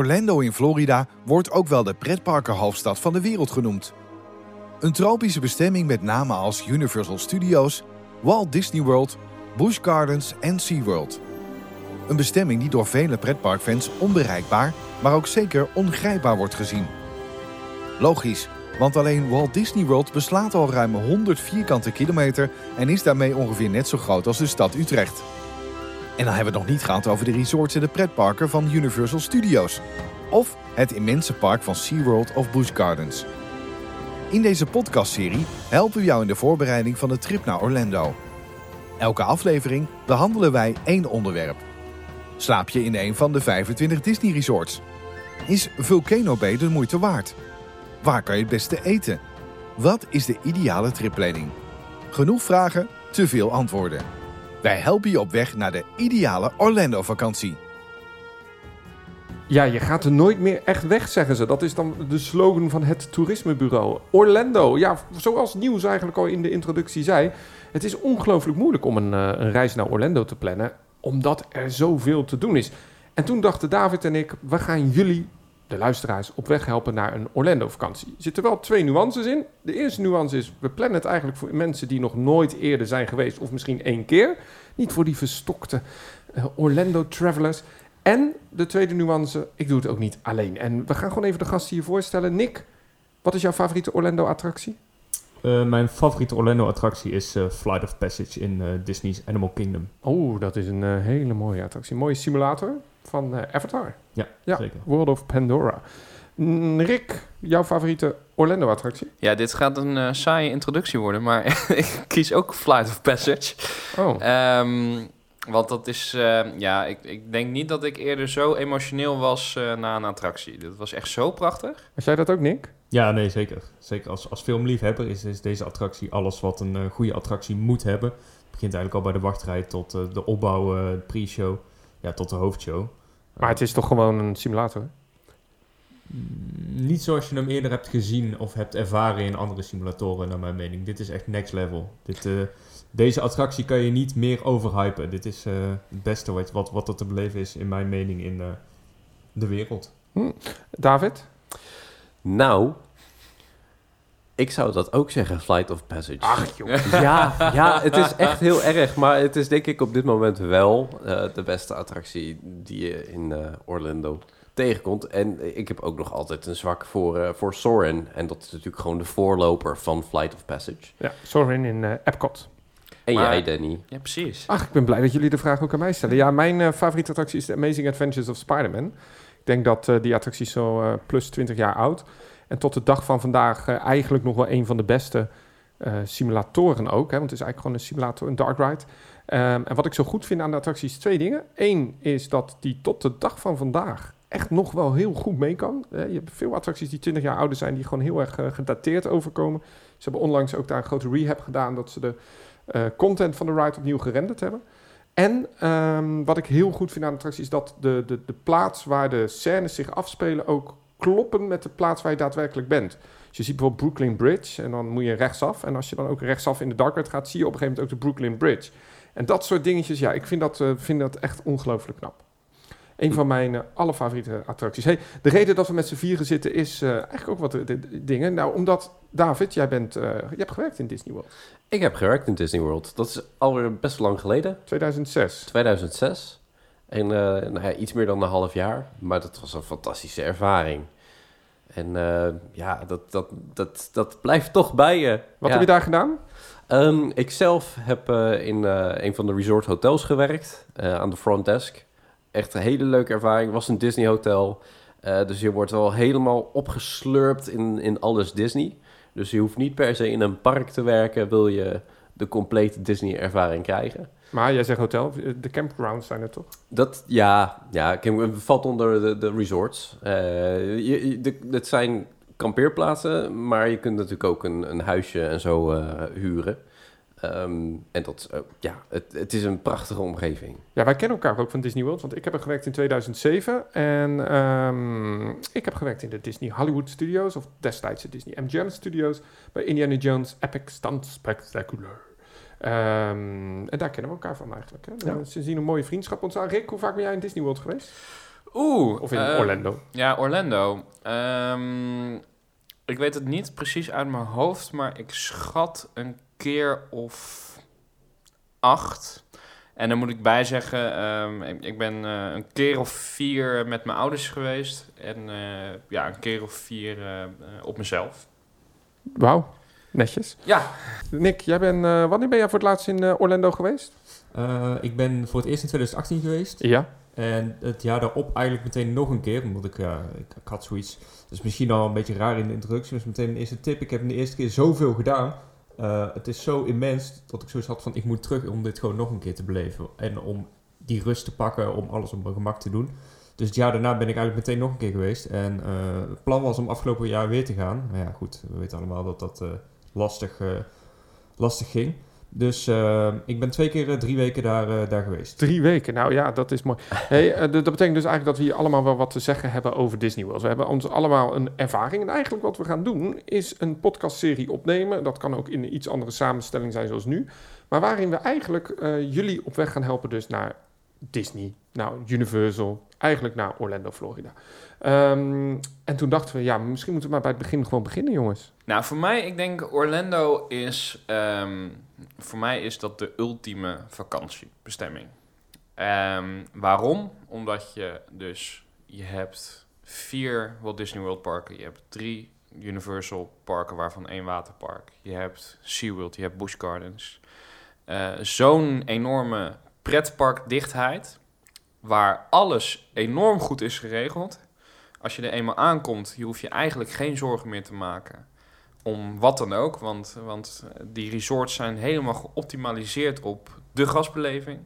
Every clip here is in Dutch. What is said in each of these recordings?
Orlando in Florida wordt ook wel de pretparkenhoofdstad van de wereld genoemd. Een tropische bestemming met namen als Universal Studios, Walt Disney World, Busch Gardens en SeaWorld. Een bestemming die door vele pretparkfans onbereikbaar, maar ook zeker ongrijpbaar wordt gezien. Logisch, want alleen Walt Disney World beslaat al ruim 100 vierkante kilometer en is daarmee ongeveer net zo groot als de stad Utrecht. En dan hebben we het nog niet gehad over de resorts en de pretparken van Universal Studios. Of het immense park van SeaWorld of Busch Gardens. In deze podcastserie helpen we jou in de voorbereiding van de trip naar Orlando. Elke aflevering behandelen wij één onderwerp. Slaap je in een van de 25 Disney resorts? Is Volcano Bay de moeite waard? Waar kan je het beste eten? Wat is de ideale tripplanning? Genoeg vragen, te veel antwoorden. Wij helpen je op weg naar de ideale Orlando-vakantie. Ja, je gaat er nooit meer echt weg, zeggen ze. Dat is dan de slogan van het toerismebureau. Orlando, ja, zoals Nieuws eigenlijk al in de introductie zei... het is ongelooflijk moeilijk om een, uh, een reis naar Orlando te plannen... omdat er zoveel te doen is. En toen dachten David en ik, we gaan jullie, de luisteraars, op weg helpen naar een Orlando-vakantie. Er zitten wel twee nuances in. De eerste nuance is, we plannen het eigenlijk voor mensen die nog nooit eerder zijn geweest... of misschien één keer. Niet voor die verstokte uh, Orlando-travelers... En de tweede nuance, ik doe het ook niet alleen. En we gaan gewoon even de gasten hier voorstellen. Nick, wat is jouw favoriete Orlando-attractie? Uh, mijn favoriete Orlando-attractie is uh, Flight of Passage in Disney's Animal Kingdom. Oh, dat is een hele mooie attractie. Een mooie simulator van Avatar. Ja, ja, zeker. World of Pandora. Rick, jouw favoriete Orlando-attractie? Ja, dit gaat een saaie introductie worden, maar ik kies ook Flight of Passage. Oh. Um, want dat is, uh, ja, ik, ik denk niet dat ik eerder zo emotioneel was uh, na een attractie. Dat was echt zo prachtig. Was jij dat ook, Nick? Ja, nee, zeker. Zeker als, als filmliefhebber is, is deze attractie alles wat een uh, goede attractie moet hebben. Het begint eigenlijk al bij de wachtrij tot de opbouw, pre-show, ja, tot de hoofdshow. Maar het is toch gewoon een simulator? Niet zoals je hem eerder hebt gezien of hebt ervaren in andere simulatoren, naar mijn mening. Dit is echt next level. Dit deze attractie kan je niet meer overhypen. Dit is uh, het beste wat, wat, wat er te beleven is, in mijn mening, in uh, de wereld. Hm. David? Nou, ik zou dat ook zeggen, Flight of Passage. Ach joh. Ja, ja, het is echt heel erg. Maar het is denk ik op dit moment wel uh, de beste attractie die je in Orlando tegenkomt. En ik heb ook nog altijd een zwak voor, uh, voor Soarin'. En dat is natuurlijk gewoon de voorloper van Flight of Passage. Ja, Soarin' in uh, Epcot. En maar, jij, Danny. Ja, precies. Ach, ik ben blij dat jullie de vraag ook aan mij stellen. Ja, mijn uh, favoriete attractie is The Amazing Adventures of Spider-Man. Ik denk dat uh, die attractie is zo uh, plus 20 jaar oud. En tot de dag van vandaag eigenlijk nog wel een van de beste simulatoren ook. Hè, want het is eigenlijk gewoon een simulator, een dark ride. Um, en wat ik zo goed vind aan de attractie is twee dingen. Eén is dat die tot de dag van vandaag echt nog wel heel goed mee kan. je hebt veel attracties die 20 jaar ouder zijn, die gewoon heel erg gedateerd overkomen. Ze hebben onlangs ook daar een grote rehab gedaan, dat ze de content van de ride opnieuw gerenderd hebben. En um, wat ik heel goed vind aan de attractie is dat de, de, de plaats waar de scènes zich afspelen ook kloppen met de plaats waar je daadwerkelijk bent. Dus je ziet bijvoorbeeld Brooklyn Bridge en dan moet je rechtsaf. En als je dan ook rechtsaf in de dark gaat, zie je op een gegeven moment ook de Brooklyn Bridge. En dat soort dingetjes, ja, ik vind dat, uh, vind dat echt ongelooflijk knap. Een van mijn uh, allerfavoriete attracties. Hey, de reden dat we met z'n vieren zitten is uh, eigenlijk ook wat de, de, de dingen. Nou, omdat, David, jij bent, uh, je hebt gewerkt in Disney World. Ik heb gewerkt in Disney World. Dat is alweer best lang geleden. 2006. 2006. En nou ja, iets meer dan een half jaar. Maar dat was een fantastische ervaring. En ja, dat, dat, dat, dat blijft toch bij je. Wat ja. heb je daar gedaan? Um, ik zelf heb in een van de resort hotels gewerkt. aan de front desk echt een hele leuke ervaring. Het was een Disney hotel. Dus je wordt wel helemaal opgeslurpt in, in alles Disney. Dus je hoeft niet per se in een park te werken, wil je de complete Disney ervaring krijgen. Maar jij zegt hotel, de campgrounds zijn er toch? Dat, ja, ja het valt onder de, de resorts. Uh, je, de, het zijn kampeerplaatsen, maar je kunt natuurlijk ook een, een huisje en zo uh, huren. Um, en dat, uh, ja, het, het, is een prachtige omgeving. Ja, wij kennen elkaar ook van Disney World, want ik heb er gewerkt in 2007 en um, ik heb gewerkt in de Disney Hollywood Studios, of destijds de Disney MGM Studios, bij Indiana Jones Epic Stunt Spectacular. Um, en daar kennen we elkaar van eigenlijk. Hè? Ja. Sindsdien een mooie vriendschap ontstaat. Rick, hoe vaak ben jij in Disney World geweest? Oeh. Of in eh, Orlando? Ja, Orlando. Ehm, ik weet het niet precies uit mijn hoofd, maar ik schat een keer of acht. En dan moet ik bij zeggen, ehm, ik, ik ben eh, een keer of vier met mijn ouders geweest. En eh, ja, een keer of vier op mezelf. Wauw, netjes. Ja, Nick, jij bent, eh, wanneer ben jij voor het laatst in eh, Orlando geweest? Eh, ik ben voor het eerst in 2018 geweest. Ja. En het jaar daarop eigenlijk meteen nog een keer. Omdat ik, ik, ik had zoiets. Is misschien al een beetje raar in de introductie. Dus meteen een eerste tip. Ik heb in de eerste keer zoveel gedaan. Eh, het is zo immens dat ik zoiets had van... Ik moet terug om dit gewoon nog een keer te beleven. En om die rust te pakken. Om alles op mijn gemak te doen. Dus het jaar daarna ben ik eigenlijk meteen nog een keer geweest. En eh, het plan was om afgelopen jaar weer te gaan. Maar ja, goed. We weten allemaal dat dat eh, lastig, eh, lastig ging. Dus eh, ik ben twee keer eh, drie weken daar, daar geweest. Drie weken, nou ja, dat is mooi. Hey, dat betekent dus eigenlijk dat we hier allemaal wel wat te zeggen hebben over Disney World. We hebben ons allemaal een ervaring. En eigenlijk wat we gaan doen, is een podcastserie opnemen. Dat kan ook in een iets andere samenstelling zijn zoals nu. Maar waarin we eigenlijk jullie op weg gaan helpen dus naar Disney, naar Universal, eigenlijk naar Orlando, Florida. Ehm, en toen dachten we, ja, misschien moeten we maar bij het begin gewoon beginnen, jongens. nou voor mij, ik denk Orlando is, ehm, voor mij is dat de ultieme vakantiebestemming. Ehm, waarom? Omdat je dus, je hebt vier Walt Disney World parken, je hebt drie Universal parken, waarvan één waterpark. Je hebt SeaWorld, je hebt Busch Gardens. Eh, Zo'n enorme pretparkdichtheid, waar alles enorm goed is geregeld. Als je er eenmaal aankomt, je hoeft je eigenlijk geen zorgen meer te maken om wat dan ook. Want, want die resorts zijn helemaal geoptimaliseerd op de gasbeleving.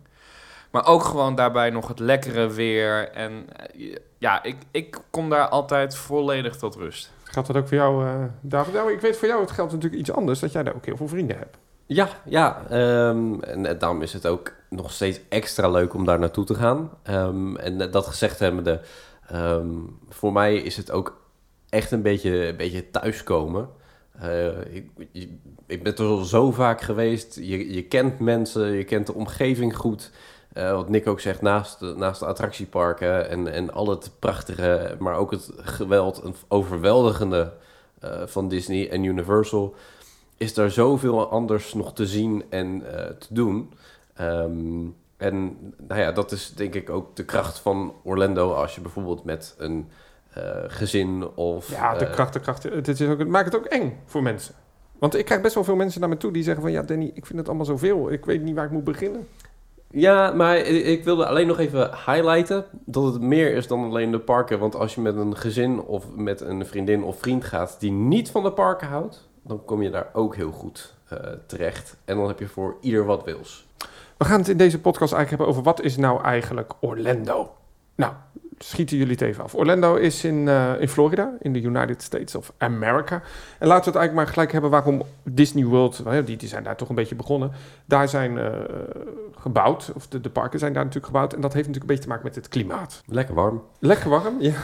Maar ook gewoon daarbij nog het lekkere weer. En eh, ja, ik, ik kom daar altijd volledig tot rust. Gaat dat ook voor jou, eh, David? Nou, ik weet voor jou, het geldt natuurlijk iets anders, dat jij daar ook heel veel vrienden hebt. Ja, ja. ehm, en eh, daarom is het ook nog steeds extra leuk om daar naartoe te gaan. Ehm, en eh, dat gezegd hebbende, ehm voor mij is het ook echt een beetje, een beetje thuiskomen. Eh, ik, ik ben er al zo vaak geweest. Je, je kent mensen, je kent de omgeving goed. Eh, wat Nick ook zegt, naast naast de attractieparken en, en al het prachtige, maar ook het geweld en overweldigende eh, van Disney en Universal is er zoveel anders nog te zien en te doen. Ehm, en nou ja, dat is denk ik ook de kracht van Orlando als je bijvoorbeeld met een eh, gezin of... Ja, de eh, kracht, de kracht. Het, is ook, het maakt het ook eng voor mensen. Want ik krijg best wel veel mensen naar me toe die zeggen van... Ja, Danny, ik vind het allemaal zoveel. Ik weet niet waar ik moet beginnen. Ja, maar ik wilde alleen nog even highlighten dat het meer is dan alleen de parken. Want als je met een gezin of met een vriendin of vriend gaat die niet van de parken houdt, dan kom je daar ook heel goed eh, terecht. En dan heb je voor ieder wat wils. We gaan het in deze podcast eigenlijk hebben over... wat is nou eigenlijk Orlando? Nou, schieten jullie het even af. Orlando is in, eh, in Florida, in de United States of America. En laten we het eigenlijk maar gelijk hebben waarom Disney World... hè, Die, die zijn daar toch een beetje begonnen. Daar zijn eh, gebouwd, of de, de parken zijn daar natuurlijk gebouwd. En dat heeft natuurlijk een beetje te maken met het klimaat. Lekker warm. Lekker warm, ja.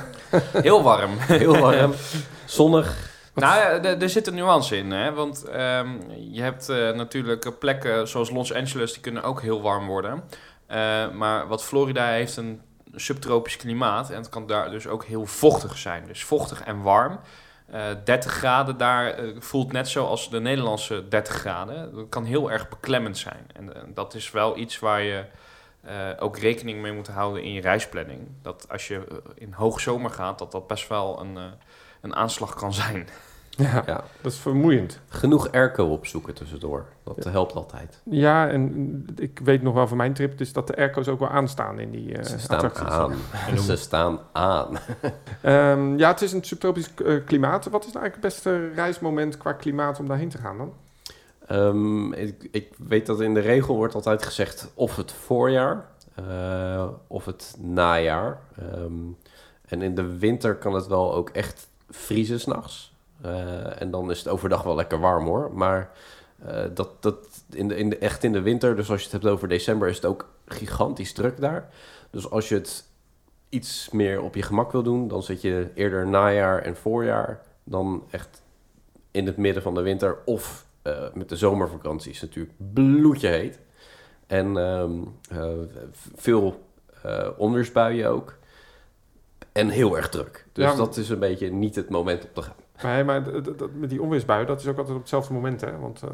Heel warm. Heel warm. Zonnig. Nou er- zit een nuance in, hè? want ehm, je hebt eh, natuurlijk plekken zoals Los Angeles, die kunnen ook heel warm worden. Eh, maar wat Florida heeft een subtropisch klimaat en het kan daar dus ook heel vochtig zijn. Dus vochtig en warm. Eh 30 graden daar eh, voelt net zoals de Nederlandse 30 graden. Dat kan heel erg beklemmend zijn. En eh, dat is wel iets waar je eh, ook rekening mee moet houden in je reisplanning. Dat als je eh, in hoogzomer gaat, dat dat best wel een, eh, een aanslag kan zijn. Ja. Ja. Dat is vermoeiend. Genoeg airco opzoeken tussendoor. Dat helpt altijd. Ja, en ik weet nog wel van mijn trip... dus dat de airco's ook wel aanstaan in die eh Ze staan aan. Ze staan aan. Ehm, ja, het is een subtropisch eh, klimaat. Wat is nou eigenlijk het beste reismoment qua klimaat om daarheen te gaan dan? Ehm, ik, ik weet dat in de regel wordt altijd gezegd of het voorjaar eh, of het najaar. Ehm, en in de winter kan het wel ook echt vriezen s'nachts. Uh, en dan is het overdag wel lekker warm hoor. Maar uh, dat, dat in de, in de, echt in de winter, dus als je het hebt over december, is het ook gigantisch druk daar. Dus als je het iets meer op je gemak wil doen, dan zit je eerder najaar en voorjaar dan echt in het midden van de winter of uh, met de zomervakanties natuurlijk bloedje heet. En um, veel onweersbuien ook. en heel erg druk. Dus Ja, dat is een beetje niet het moment om te gaan. Nee, maar d- d- d- met die onweersbui, dat is ook altijd op hetzelfde moment. Hè? Want eh,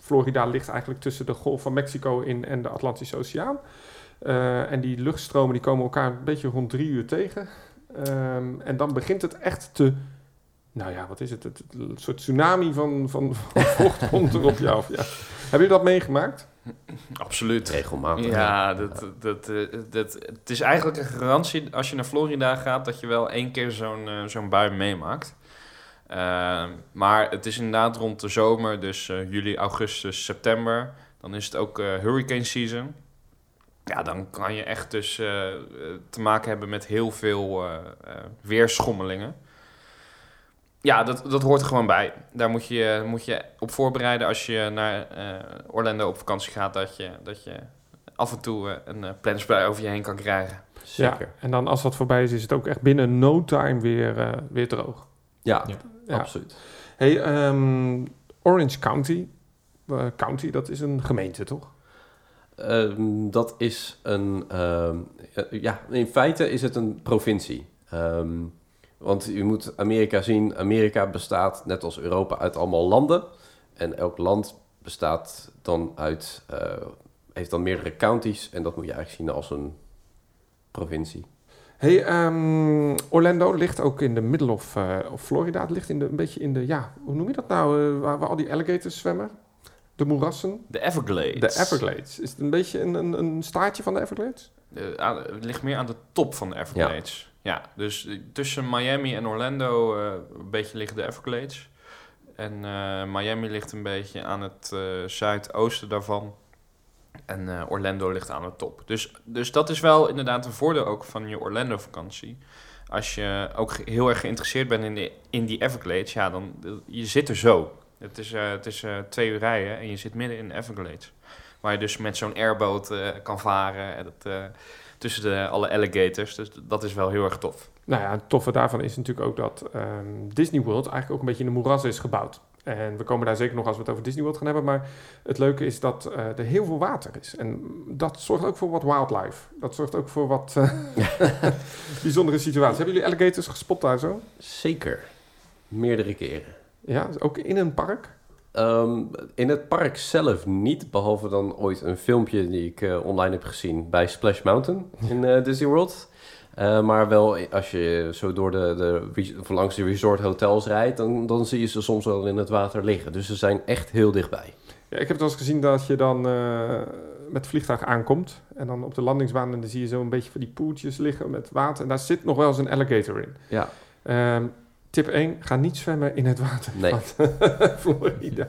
Florida ligt eigenlijk tussen de Golf van Mexico in en de Atlantische Oceaan. Eh, en die luchtstromen die komen elkaar een beetje rond drie uur tegen. Ehm, en dan begint het echt te... Nou ja, wat is het? Het, het- een soort tsunami van, van, van vocht komt er op jou. af. Ja. Hebben jullie dat meegemaakt? Absoluut. Regelmatig. Ja, dat, dat, eh, dat, het is eigenlijk een garantie als je naar Florida gaat dat je wel één keer zo'n zo'n bui meemaakt. Eh, maar het is inderdaad rond de zomer, dus eh, juli, augustus, september. Dan is het ook eh, hurricane season. Ja, dan kan je echt dus eh, te maken hebben met heel veel eh, eh, weerschommelingen. Ja, dat, dat hoort er gewoon bij. Daar moet je moet je op voorbereiden als je naar eh, Orlando op vakantie gaat. Dat je, dat je af en toe een uh, over je heen kan krijgen. Zeker. Ja. En dan als dat voorbij is, is het ook echt binnen no time weer, eh, weer droog. Ja, Ja. Ja. absoluut. Hey, ehm, Orange County. Eh, county, dat is een gemeente, toch? Ehm, dat is een... ehm, eh, ja, in feite is het een provincie. Want je moet Amerika zien. Amerika bestaat, net als Europa, uit allemaal landen. En elk land bestaat dan uit... eh, heeft dan meerdere counties. En dat moet je eigenlijk zien als een provincie. Hey, ehm, Orlando ligt ook in de middle of, eh, of Florida. Het ligt in de, een beetje in de, ja, hoe noem je dat nou? eh, waar, waar al die alligators zwemmen? De moerassen? De Everglades. De Everglades. Is het een beetje een, een, een staartje van de Everglades? Aan- het ligt meer aan de top van de Everglades. Ja, dus eh, tussen Miami en Orlando een beetje liggen de Everglades. En Miami ligt een beetje aan het zuidoosten daarvan. En eh, Orlando ligt aan de top. Dus, dus dat is wel inderdaad een voordeel ook van je Orlando-vakantie. Als je ook heel erg geïnteresseerd bent in, de, in die Everglades, ja, dan je zit er zo. Het is, eh, het is eh, twee uur rijden en je zit midden in de Everglades. Waar je dus met zo'n airboot kan varen en dat, tussen de, alle alligators. Dus dat is wel heel erg tof. Nou ja, het toffe daarvan is natuurlijk ook dat ehm, Disney World eigenlijk ook een beetje in een moeras is gebouwd. En we komen daar zeker nog als we het over Disney World gaan hebben. Maar het leuke is dat eh, er heel veel water is. En dat zorgt ook voor wat wildlife. Dat zorgt ook voor wat eh, bijzondere situaties. Hebben jullie alligators gespot daar zo? Zeker. Meerdere keren. Ja, ook in een park? Ehm, in het park zelf niet, behalve dan ooit een filmpje die ik eh, online heb gezien bij Splash Mountain in Disney World. Eh, maar wel als je zo door de, de, of langs de resort hotels rijdt, dan, dan zie je ze soms wel in het water liggen. Dus ze zijn echt heel dichtbij. Ja, ik heb het wel eens gezien dat je dan eh, met het vliegtuig aankomt. En dan op de landingsbaan en dan zie je zo een beetje van die poeltjes liggen met water. En daar zit nog wel eens een alligator in. Ja, Ehm, tip 1, ga niet zwemmen in het water Nee. van Florida.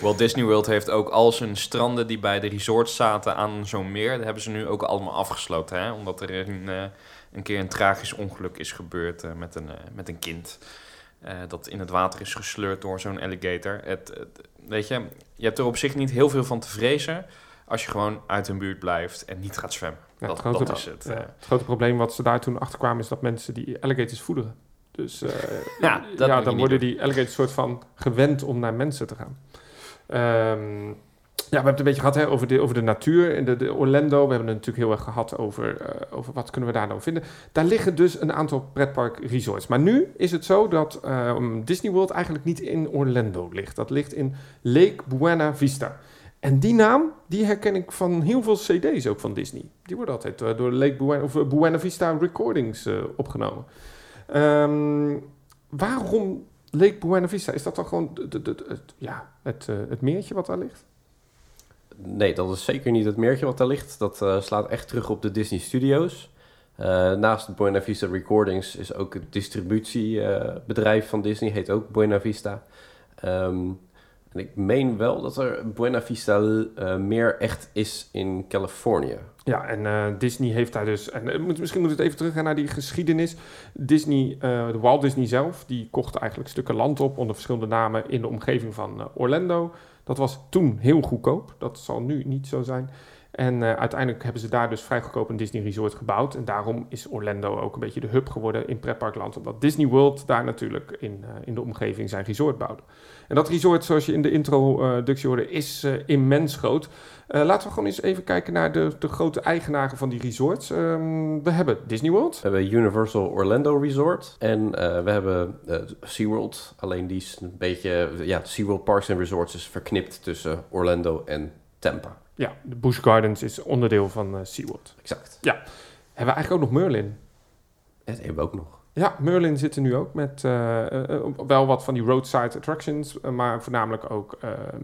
Walt Disney World heeft ook al zijn stranden die bij de resorts zaten aan zo'n meer. Dat hebben ze nu ook allemaal afgesloten. Hè? Omdat er een, eh, een keer een tragisch ongeluk is gebeurd eh, met, een, eh, met een kind. eh, dat in het water is gesleurd door zo'n alligator. Het, het- weet je, je hebt er op zich niet heel veel van te vrezen. Als je gewoon uit hun buurt blijft en niet gaat zwemmen. Ja, dat, grote- dat is het. Ja, het grote probleem wat ze daar toen achter kwamen is dat mensen die alligators voederen. Dus Ja, dan worden die alligators soort van gewend om naar mensen te gaan. Ehm, ja, we hebben het een beetje gehad hè, over, de, over de natuur in de, de Orlando. We hebben het natuurlijk heel erg gehad over, eh, over wat kunnen we daar nou vinden. Daar liggen dus een aantal pretpark resorts. Maar nu is het zo dat ehm, Disney World eigenlijk niet in Orlando ligt. Dat ligt in Lake Buena Vista. En die naam, die herken ik van heel veel cd's ook van Disney. Die worden altijd eh, door Lake Buena, of, eh, Buena Vista Recordings eh, opgenomen. Ehm, waarom Lake Buena Vista? Is dat dan gewoon de- ja, het, eh, het meertje wat daar ligt? Nee, dat is zeker niet het meertje wat daar ligt. Dat eh, slaat echt terug op de Disney Studios. Eh, naast Buena Vista Recordings is ook het distributiebedrijf van Disney, heet ook Buena Vista. Ehm, en ik meen wel dat er Buena Vista eh, meer echt is in Californië. Ja, en eh, Disney heeft daar dus... En, eh, misschien moet het even teruggaan naar die geschiedenis. Disney, eh, de Walt Disney zelf, die kocht eigenlijk stukken land op... onder verschillende namen in de omgeving van eh, Orlando. Dat was toen heel goedkoop. Dat zal nu niet zo zijn. En eh, uiteindelijk hebben ze daar dus vrij goedkoop een Disney Resort gebouwd. En daarom is Orlando ook een beetje de hub geworden in pretparkland. Omdat Disney World daar natuurlijk in, eh, in de omgeving zijn resort bouwde. En dat resort, zoals je in de introductie hoorde, is eh, immens groot. Laten we gewoon eens even kijken naar de, de grote eigenaren van die resorts. Ehm, we hebben Disney World. We hebben Universal Orlando Resort en we hebben SeaWorld. Alleen die is een beetje, ja, SeaWorld Parks and Resorts is verknipt tussen Orlando en Tampa. Ja, de Busch Gardens is onderdeel van eh, SeaWorld. Exact. Hebben we eigenlijk ook nog Merlin? Dat hebben we ook nog. Ja, Merlin zit er nu ook met eh, eh, wel wat van die roadside attractions, maar voornamelijk ook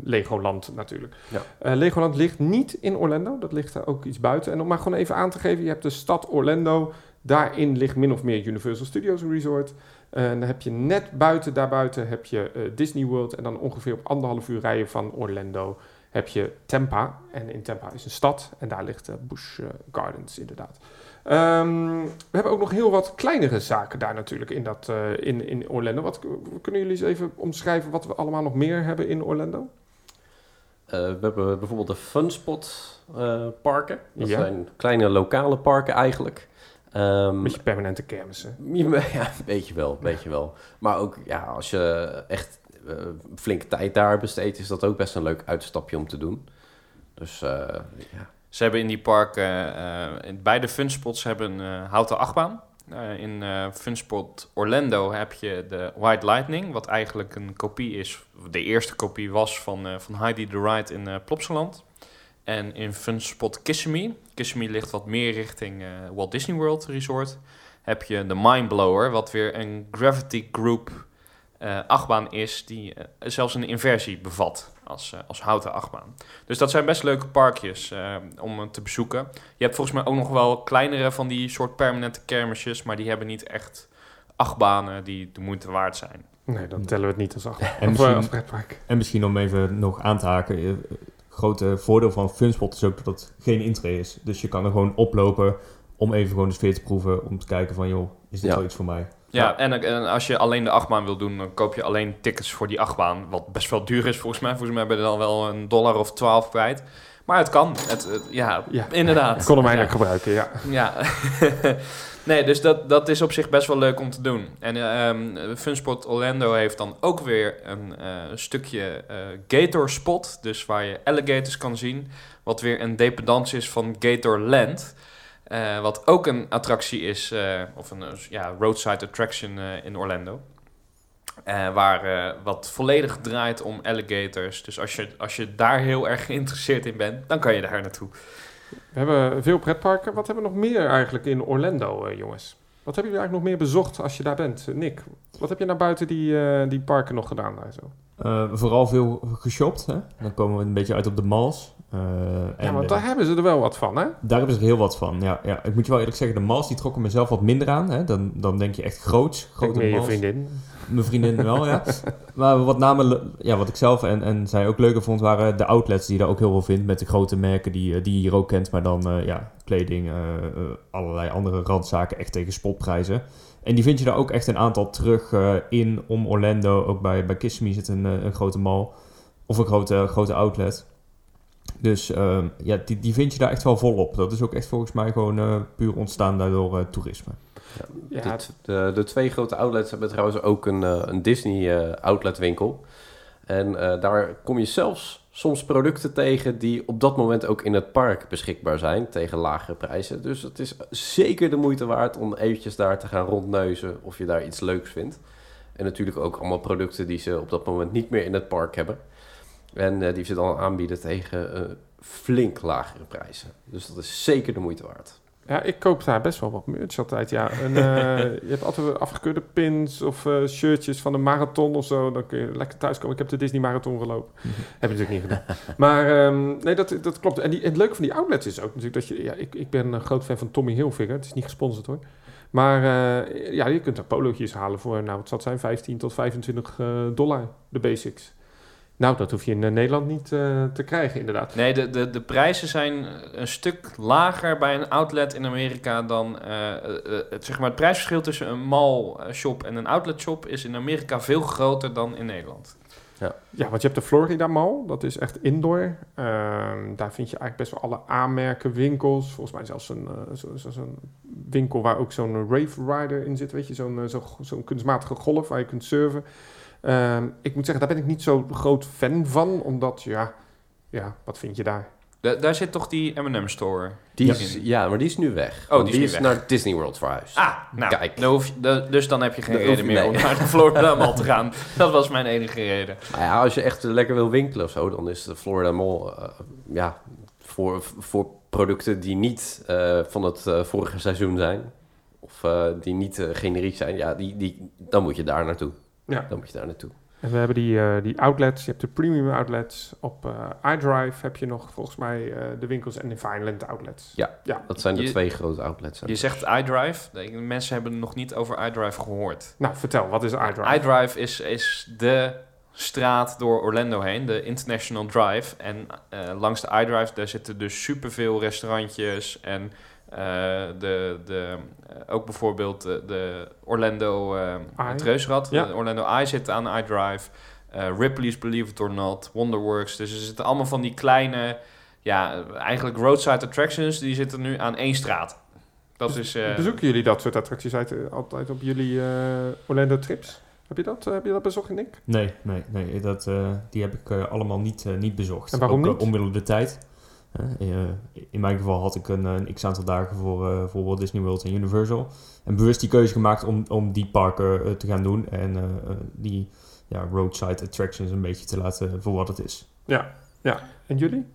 Legoland natuurlijk. Ja. Legoland ligt niet in Orlando, dat ligt er ook iets buiten. En om maar gewoon even aan te geven, je hebt de stad Orlando, daarin ligt min of meer Universal Studios Resort. En dan heb je net buiten, daarbuiten heb je Disney World en dan ongeveer op anderhalf uur rijden van Orlando heb je Tampa. En in Tampa is een stad en daar ligt uh, Busch eh, Gardens inderdaad. Ehm, we hebben ook nog heel wat kleinere zaken daar natuurlijk in, dat, eh, in, in Orlando. Wat, kunnen jullie eens even omschrijven wat we allemaal nog meer hebben in Orlando? Eh, we hebben bijvoorbeeld de Funspot eh, parken. Dat Ja. zijn kleine lokale parken eigenlijk. Ehm, Een beetje permanente kermissen. Ja, weet je wel, weet je wel. Maar ook, ja, als je echt eh, flinke tijd daar besteedt, is dat ook best een leuk uitstapje om te doen. Dus eh, ja, Ze hebben in die parken, eh, beide funspots hebben een eh, houten achtbaan. Eh, in eh Funspot Orlando heb je de White Lightning, wat eigenlijk een kopie is, de eerste kopie was van, eh, van Heidi the Ride in eh Plopsaland. En in Funspot Kissimmee, Kissimmee ligt wat meer richting eh, Walt Disney World Resort, heb je de Mindblower, wat weer een Gravity Group eh, achtbaan is, die eh, zelfs een inversie bevat als, eh, als houten achtbaan. Dus dat zijn best leuke parkjes eh, om te bezoeken. Je hebt volgens mij ook nog wel kleinere van die soort permanente kermisjes, maar die hebben niet echt achtbanen die de moeite waard zijn. Nee, dan tellen we het niet als acht. En misschien- als pretpark. En misschien om even nog aan te haken. grote voordeel van Funspot is ook dat het geen intree is. Dus je kan er gewoon oplopen om even gewoon de sfeer te proeven. Om te kijken van, joh, is dit Ja. wel iets voor mij? Ja, en, en als je alleen de achtbaan wil doen, dan koop je alleen tickets voor die achtbaan. Wat best wel duur is volgens mij. Volgens mij ben je dan wel een dollar of twaalf kwijt. Maar het kan. Het, het- ja, Ja. inderdaad. Ik kon hem eigenlijk gebruiken, ja. Ja, nee, dus dat, dat is op zich best wel leuk om te doen. En ehm Funspot Orlando heeft dan ook weer een eh, stukje eh Gator Spot, dus waar je alligators kan zien. Wat weer een dependance is van Gatorland. Eh, wat ook een attractie is, eh, of een eh, ja, roadside attraction in Orlando. Waar wat volledig draait om alligators. Dus als je, als je daar heel erg geïnteresseerd in bent, dan kan je daar naartoe. We hebben veel pretparken. Wat hebben we nog meer eigenlijk in Orlando, jongens? Wat hebben jullie eigenlijk nog meer bezocht als je daar bent? Nick, wat heb je naar buiten die, die parken nog gedaan daar zo? Eh, vooral veel geshopt. Hè? Dan komen we een beetje uit op de malls. Eh, Ja, en, want eh, daar hebben ze er wel wat van, hè? Daar hebben ze er heel wat van. Ja, ja. Ik moet je wel eerlijk zeggen, de malls die trokken mezelf wat minder aan. Hè. Dan, dan denk je echt groots. Grote meer je vriendin. Mijn vriendin wel, ja. Maar wat, name, le- ja, wat ik zelf en, en zij ook leuker vond, waren de outlets die je daar ook heel veel vindt. Met de grote merken die, eh, die je hier ook kent. Maar dan eh, ja, kleding, eh, eh, allerlei andere randzaken echt tegen spotprijzen. En die vind je daar ook echt een aantal terug eh, in om Orlando. Ook bij, bij Kissimmee zit een, eh, een grote mall. Of een grote, grote outlet. Dus ehm, ja, die, die vind je daar echt wel volop. Dat is ook echt volgens mij gewoon eh, puur ontstaan daardoor eh, toerisme. Ja, de, de, de twee grote outlets hebben trouwens ook een, een Disney eh, outletwinkel. En eh, daar kom je zelfs soms producten tegen die op dat moment ook in het park beschikbaar zijn tegen lagere prijzen. Dus het is zeker de moeite waard om eventjes daar te gaan rondneuzen of je daar iets leuks vindt. En natuurlijk ook allemaal producten die ze op dat moment niet meer in het park hebben. En eh, die ze dan aanbieden tegen eh, flink lagere prijzen. Dus dat is zeker de moeite waard. Ja, ik koop daar best wel wat merch altijd. Ja, en, eh, je hebt altijd afgekeurde pins of eh, shirtjes van de marathon of zo. Dan kun je lekker thuiskomen. Ik heb de Disney Marathon gelopen. Heb je natuurlijk niet gedaan. Maar ehm, nee, dat, dat klopt. En, die, en het leuke van die outlets is ook natuurlijk dat je... Ja, ik, ik ben een groot fan van Tommy Hilfiger. Het is niet gesponsord hoor. Maar eh, ja, je kunt daar polootjes halen voor, nou wat zal het zijn, 15 tot 25 eh, dollar, de basics. Nou, dat hoef je in eh, Nederland niet eh, te krijgen inderdaad. Nee, de, de, de prijzen zijn een stuk lager bij een outlet in Amerika dan... eh, eh, eh, het, zeg maar, het prijsverschil tussen een mall eh, shop en een outlet shop is in Amerika veel groter dan in Nederland. Ja, want je hebt de Florida Mall, dat is echt indoor. Ehm, daar vind je eigenlijk best wel alle aanmerken, winkels. Volgens mij zelfs een, eh, zo- zo- zo'n winkel waar ook zo'n Rave Rider in zit, weet je. Zo'n eh, zo, zo'n kunstmatige golf waar je kunt surfen. Ehm, ik moet zeggen, daar ben ik niet zo groot fan van, omdat, ja, ja wat vind je daar? Da- daar zit toch die M&M store? Die Ja. is, ja, maar die is nu weg. Oh, die is nu weg. naar Disney World verhuisd. Ah, nou, Kijk. dan hoef je- da- dus dan heb je geen Dan reden je- meer nee. om naar de Florida Mall te gaan. Dat was mijn enige reden. Nou ja, als je echt lekker wil winkelen of zo, dan is de Florida Mall eh, ja, voor, voor producten die niet eh, van het eh, vorige seizoen zijn. Of eh, die niet generiek zijn, ja, die, die, dan moet je daar naartoe. Ja. Dan moet je daar naartoe. En we hebben die, eh, die outlets, je hebt de premium outlets. Op eh iDrive heb je nog volgens mij eh, de winkels en de Vineland outlets. Ja. ja. Dat zijn de Je- twee grote outlets. Je zegt iDrive. Mensen hebben nog niet over iDrive gehoord. Nou, vertel, wat is iDrive? iDrive is, is de straat door Orlando heen, de International Drive. En eh, langs de iDrive, daar zitten dus superveel restaurantjes en de, de, eh, ook bijvoorbeeld de, de Orlando eh Eye. het Reusrad. Ja. De Orlando Eye zit aan iDrive. Eh, Ripley's Believe It or Not, Wonderworks. Dus er zitten allemaal van die kleine, ja, eigenlijk roadside attractions. Die zitten nu aan één straat. Dat is... eh, Bezoeken jullie dat soort attracties uit, eh, altijd op jullie eh, Orlando trips? Heb je dat, eh, heb je dat bezocht, Nick? Nee, nee, nee dat, eh, die heb ik eh, allemaal niet, eh, niet bezocht. En waarom Ook, eh, niet? omwille de tijd. Eh, eh, in mijn geval had ik een, een x-aantal dagen voor, eh, voor Walt Disney World en Universal. En bewust die keuze gemaakt om, om die parken eh, te gaan doen. En eh, eh, die ja, roadside attractions een beetje te laten voor wat het is. Ja, ja. En jullie?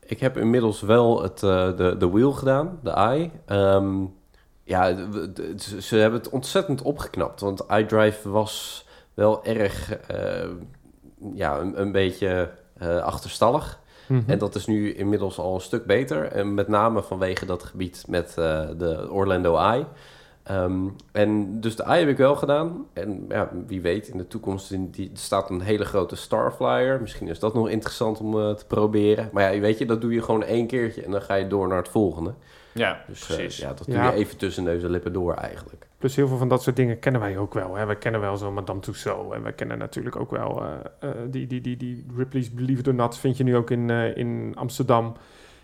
Ik heb inmiddels wel het, eh, de, de wheel gedaan, de eye. Ehm, ja, de- de- ze, hebben het ontzettend opgeknapt. Want iDrive was wel erg, eh, ja, een, een beetje eh, achterstallig. Mhm. En dat is nu inmiddels al een stuk beter. En met name vanwege dat gebied met eh, de Orlando Eye. Ehm, en dus de Eye heb ik wel gedaan. En ja, wie weet, in de toekomst in die, staat een hele grote Starflyer. Misschien is dat nog interessant om eh, te proberen. Maar ja, weet je, dat doe je gewoon één keertje en dan ga je door naar het volgende. Ja, Dus eh, precies. ja, dat doe Ja. je even tussen neus en lippen door eigenlijk. Plus heel veel van dat soort dingen kennen wij ook wel. Hè? We kennen wel zo Madame Tussauds. En we kennen natuurlijk ook wel eh, eh, die, die, die, die Ripley's Believe It or Not vind je nu ook in, eh, in Amsterdam.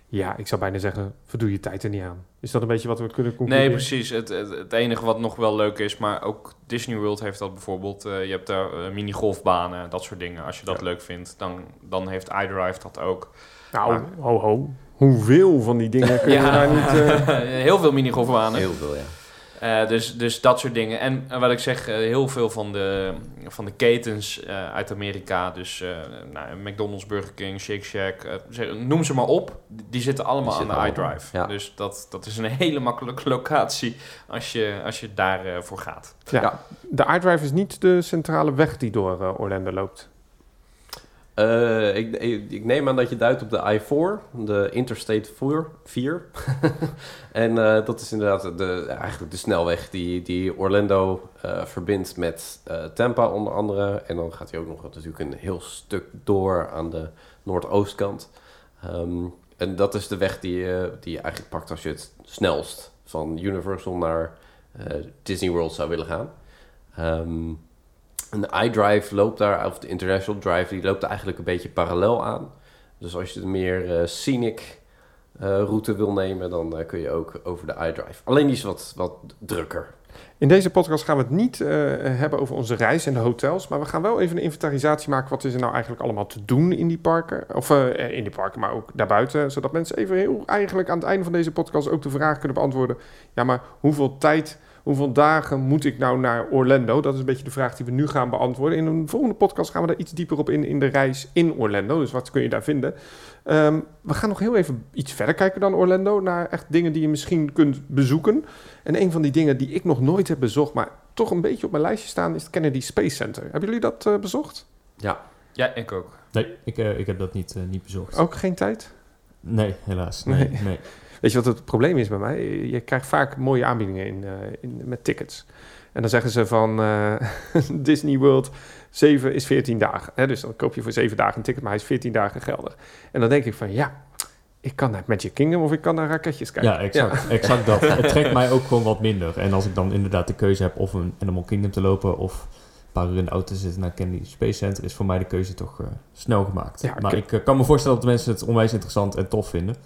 Ja, ik zou bijna zeggen, verdoe je tijd er niet aan. Is dat een beetje wat we kunnen concluderen? Nee, precies. Het, het, het enige wat nog wel leuk is, maar ook Disney World heeft dat bijvoorbeeld. eh, je hebt daar mini-golfbanen, dat soort dingen. Als je dat Ja. leuk vindt, dan, dan heeft iDrive dat ook. Nou, Maar- ho ho. Hoeveel van die dingen kun je daar niet... eh, Heel veel mini-golfbanen. Heel veel, ja. Eh, dus, dus dat soort dingen. En wat ik zeg, eh, heel veel van de, van de ketens eh, uit Amerika, dus eh, nou, McDonald's, Burger King, Shake Shack, zeg- noem ze maar op, die, zitten allemaal Die aan zitten de iDrive. ja. Dus dat, dat is een hele makkelijke locatie als je, als je daarvoor voor gaat. ja. Ja. De iDrive is niet de centrale weg die door Orlando loopt. Eh, ik, ik, neem aan dat je duidt op de I-4, de Interstate 4. 4. en eh, dat is inderdaad de, eigenlijk de snelweg die, die Orlando eh, verbindt met Tampa onder andere. En dan gaat hij ook nog natuurlijk een heel stuk door aan de noordoostkant. Ehm, en dat is de weg die, je- die je eigenlijk pakt als je het snelst van Universal naar Disney World zou willen gaan. Ehm, en de iDrive loopt daar, of de International Drive, die loopt eigenlijk een beetje parallel aan. Dus als je de meer eh, scenic eh, route wil nemen, dan eh, kun je ook over de iDrive. Alleen die is wat, wat drukker. In deze podcast gaan we het niet hebben over onze reis en de hotels, maar we gaan wel even een inventarisatie maken. Wat is er nou eigenlijk allemaal te doen in die parken? Of in die parken, maar ook daarbuiten. Zodat mensen even heel eigenlijk aan het einde van deze podcast ook de vraag kunnen beantwoorden. Ja, maar hoeveel tijd, hoeveel dagen moet ik nou naar Orlando? Dat is een beetje de vraag die we nu gaan beantwoorden. In een volgende podcast gaan we daar iets dieper op in, in de reis in Orlando. Dus wat kun je daar vinden? Ehm, we gaan nog heel even iets verder kijken dan Orlando. Naar echt dingen die je misschien kunt bezoeken. En een van die dingen die ik nog nooit heb bezocht, maar toch een beetje op mijn lijstje staan, is het Kennedy Space Center. Hebben jullie dat eh, bezocht? Ja, Ja, ik ook. Nee, ik, eh, ik heb dat niet, eh, niet bezocht. Ook geen tijd? Nee, helaas. Nee, Nee. nee. Weet je wat het probleem is bij mij? Je krijgt vaak mooie aanbiedingen in, eh, in, met tickets. En dan zeggen ze van eh, Disney World 7 is 14 dagen. Hè? Dus dan koop je voor 7 dagen een ticket, maar hij is 14 dagen geldig. En dan denk ik van ja, ik kan naar Magic Kingdom of ik kan naar raketjes kijken. Ja, exact, exact dat. Het trekt mij ook gewoon wat minder. En als ik dan inderdaad de keuze heb of een Animal Kingdom te lopen of paar uur in de auto zitten naar Kennedy Space Center, is voor mij de keuze toch eh, snel gemaakt. Ja, maar ik- kan me voorstellen dat de mensen het onwijs interessant en tof vinden.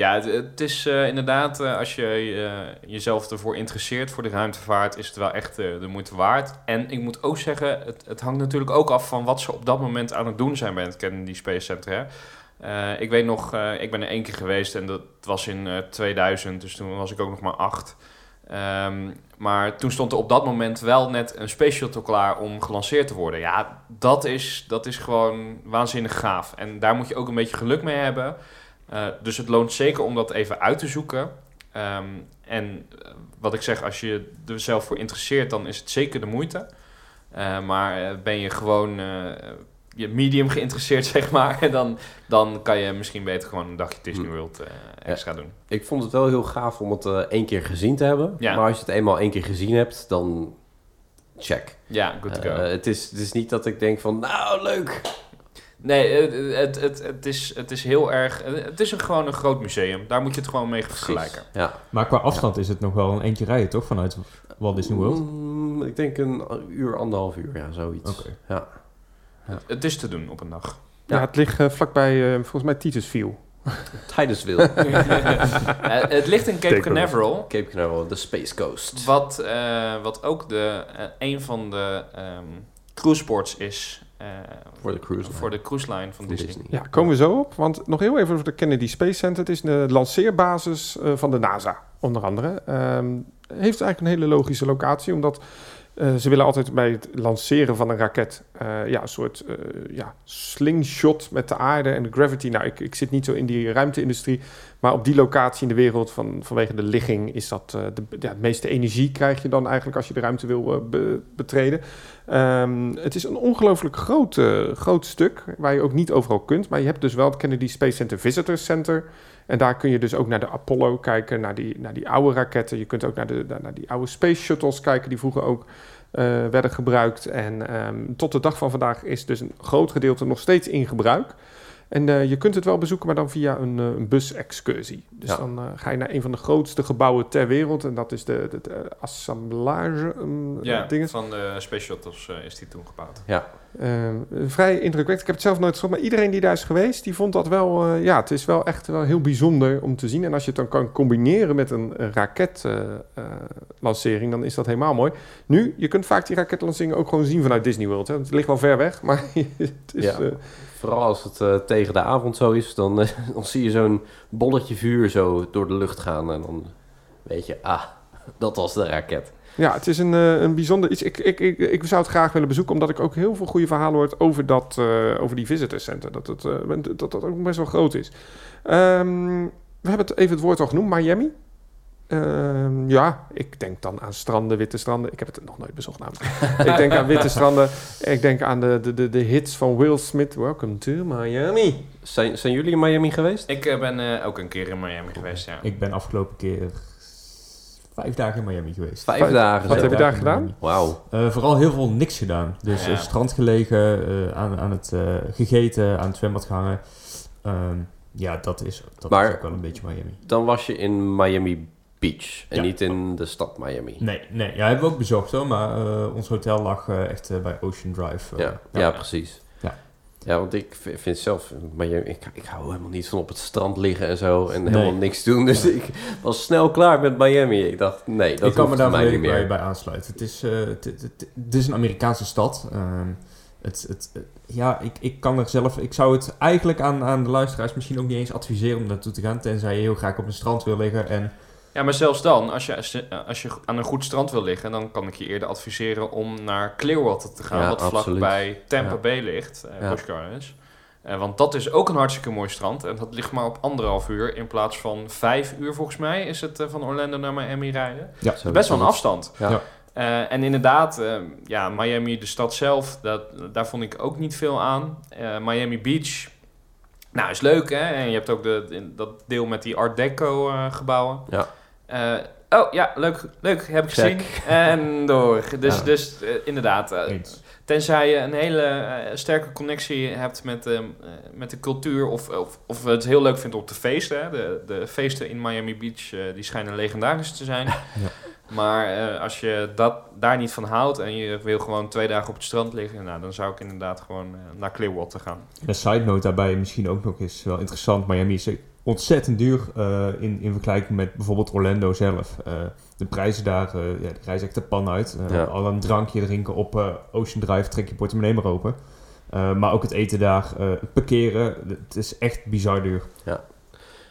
Ja, het, is eh, inderdaad, eh, als je eh, jezelf ervoor interesseert voor de ruimtevaart, is het wel echt de moeite waard. En ik moet ook zeggen, het, het hangt natuurlijk ook af van wat ze op dat moment aan het doen zijn bij het Kennedy Space Center. Hè. Ik weet nog, ik ben er één keer geweest en dat was in eh, 2000, dus toen was ik ook nog maar acht. Ehm, maar toen stond er op dat moment wel net een space shuttle klaar om gelanceerd te worden. Ja, dat is, dat is gewoon waanzinnig gaaf. En daar moet je ook een beetje geluk mee hebben. Uh, dus het loont zeker om dat even uit te zoeken. Um, en uh, wat ik zeg, als je er zelf voor interesseert, dan is het zeker de moeite. Uh, maar ben je gewoon je medium geïnteresseerd, zeg maar, dan, dan kan je misschien beter gewoon een dagje Disney World extra ja. doen. Ik vond het wel heel gaaf om het één keer gezien te hebben. Ja. Maar als je het eenmaal één keer gezien hebt, dan check. Ja, good to go. het, is, het is niet dat ik denk van, nou, leuk, Nee, het, het, het, het, is, het is heel erg... Het is een, gewoon een groot museum. Daar moet je het gewoon mee vergelijken. Ja. Maar qua afstand ja. is het nog wel een eentje rijden, toch? Vanuit Walt Disney World? Mm, ik denk een uur, anderhalf uur, ja, zoiets. Okay. Ja. ja. Het, het, is te doen op een dag. Ja, ja het ligt uh, vlakbij, uh, volgens mij, Titusville. Titusville. uh, het ligt in Cape Canaveral. Cape Canaveral, de Space Coast. Wat, uh, wat ook de, een van de um, cruiseports is... Uh, voor de cruise line, voor de cruise line van, Disney. Disney. Ja, komen we zo op. Want nog heel even over de Kennedy Space Center. Het is de lanceerbasis uh, van de NASA, onder andere. Um, heeft eigenlijk een hele logische locatie, omdat uh, ze willen altijd bij het lanceren van een raket uh, ja, een soort ja, slingshot met de aarde en de gravity. Nou, ik, ik zit niet zo in die ruimteindustrie, maar op die locatie in de wereld van, vanwege de ligging is dat de, ja, het meeste energie krijg je dan eigenlijk als je de ruimte wil be, betreden. Um, het is een ongelooflijk groot, uh, groot stuk waar je ook niet overal kunt. Maar je hebt dus wel het Kennedy Space Center Visitors Center. En daar kun je dus ook naar de Apollo kijken, naar die, naar die oude raketten. Je kunt ook naar, de, naar die oude space shuttles kijken die vroeger ook werden gebruikt. En um, tot de dag van vandaag is dus een groot gedeelte nog steeds in gebruik. En uh, je kunt het wel bezoeken, maar dan via een, uh, een bus-excursie. Dus ja. dan uh, ga je naar een van de grootste gebouwen ter wereld. En dat is de, de, de assemblage um, ja, dingen. van de Space Shuttles uh, is die toen gebouwd. Ja. Ehm, vrij indrukwekkend. Ik heb het zelf nooit gezien, maar iedereen die daar is geweest, die vond dat wel... uh, ja, het is wel echt wel heel bijzonder om te zien. En als je het dan kan combineren met een raketlancering, dan is dat helemaal mooi. Nu, je kunt vaak die raketlanceringen ook gewoon zien vanuit Disney World. Hè? Het ligt wel ver weg, maar het is... Ja. Vooral als het uh, tegen de avond zo is, dan, uh, dan zie je zo'n bolletje vuur zo door de lucht gaan. En dan weet je, ah, dat was de raket. Ja, het is een, uh, een bijzonder iets. Ik, ik, ik, ik zou het graag willen bezoeken, omdat ik ook heel veel goede verhalen hoor over, dat, over die visitor center. Dat het, dat, dat ook best wel groot is. Um, we hebben het even het woord al genoemd, Miami. Uh, ja, ik denk dan aan stranden, witte stranden. Ik heb het nog nooit bezocht namelijk. ik denk aan witte stranden. Ik denk aan de, de, de, de hits van Will Smith. Welcome to Miami. Zijn, zijn jullie in Miami geweest? Ik uh, ben uh, ook een keer in Miami geweest, ja. Ik ben afgelopen keer vijf dagen in Miami geweest. Vijf, vijf dagen? Wat heb je daar gedaan? Wauw. Uh, vooral heel veel niks gedaan. Dus ja. strand gelegen, aan, aan het gegeten, aan het zwembad gehangen. Um, ja, dat is, dat maar is ook wel een beetje Miami. Dan was je in Miami Beach en ja. niet in de stad Miami. Nee, nee ja, hebben we ook bezocht hoor, maar uh, ons hotel lag uh, echt uh, bij Ocean Drive. Ja, ja, ja, precies. Ja. ja, want ik vind zelf, Miami, ik, ik hou helemaal niet van op het strand liggen en zo en nee. helemaal niks doen. Dus ik was snel klaar met Miami. Ik dacht, nee, dat ik kan me daar mij niet meer. Bij, bij aansluiten. Het is, het, het, het, het, is een Amerikaanse stad. Um, het, het, ja, ik, ik kan er zelf... Ik zou het eigenlijk aan, aan de luisteraars misschien ook niet eens adviseren om naartoe te gaan. Tenzij je heel graag op een strand wil liggen en... Ja, maar zelfs dan, als je, als je aan een goed strand wil liggen, dan kan ik je eerder adviseren om naar Clearwater te gaan, ja, wat vlak bij Tampa ja. Bay ligt, uh, ja. Busch Gardens. Uh, want dat is ook een hartstikke mooi strand en dat ligt maar op anderhalf uur in plaats van vijf uur volgens mij is het uh, van Orlando naar Miami rijden. Ja, best wel een afstand. Ja. Uh, en inderdaad, uh, ja, Miami, de stad zelf, dat, daar vond ik ook niet veel aan. Uh, Miami Beach, nou, is leuk hè. En je hebt ook de, dat deel met die Art Deco gebouwen. Ja. Oh ja, leuk, leuk heb ik Check. gezien. En door. Dus, Ja. dus eh, inderdaad, eh, tenzij je een hele eh, sterke connectie hebt met, ehm, eh, met de cultuur of, of, of het heel leuk vindt op de feesten. Hè. De, de feesten in Miami Beach eh, die schijnen legendarisch te zijn. Maar eh, als je dat, daar niet van houdt en je wil gewoon twee dagen op het strand liggen, nou, dan zou ik inderdaad gewoon eh, naar Clearwater gaan. Een side note daarbij misschien ook nog eens wel interessant. Miami is ontzettend duur eh, in, in vergelijking met bijvoorbeeld Orlando zelf. Eh, de prijzen daar, eh, ja, die reizen echt de pan uit. Eh, Ja. Al een drankje drinken op eh, Ocean Drive, trek je portemonnee maar open. Eh, maar ook het eten daar, eh, het parkeren, het is echt bizar duur.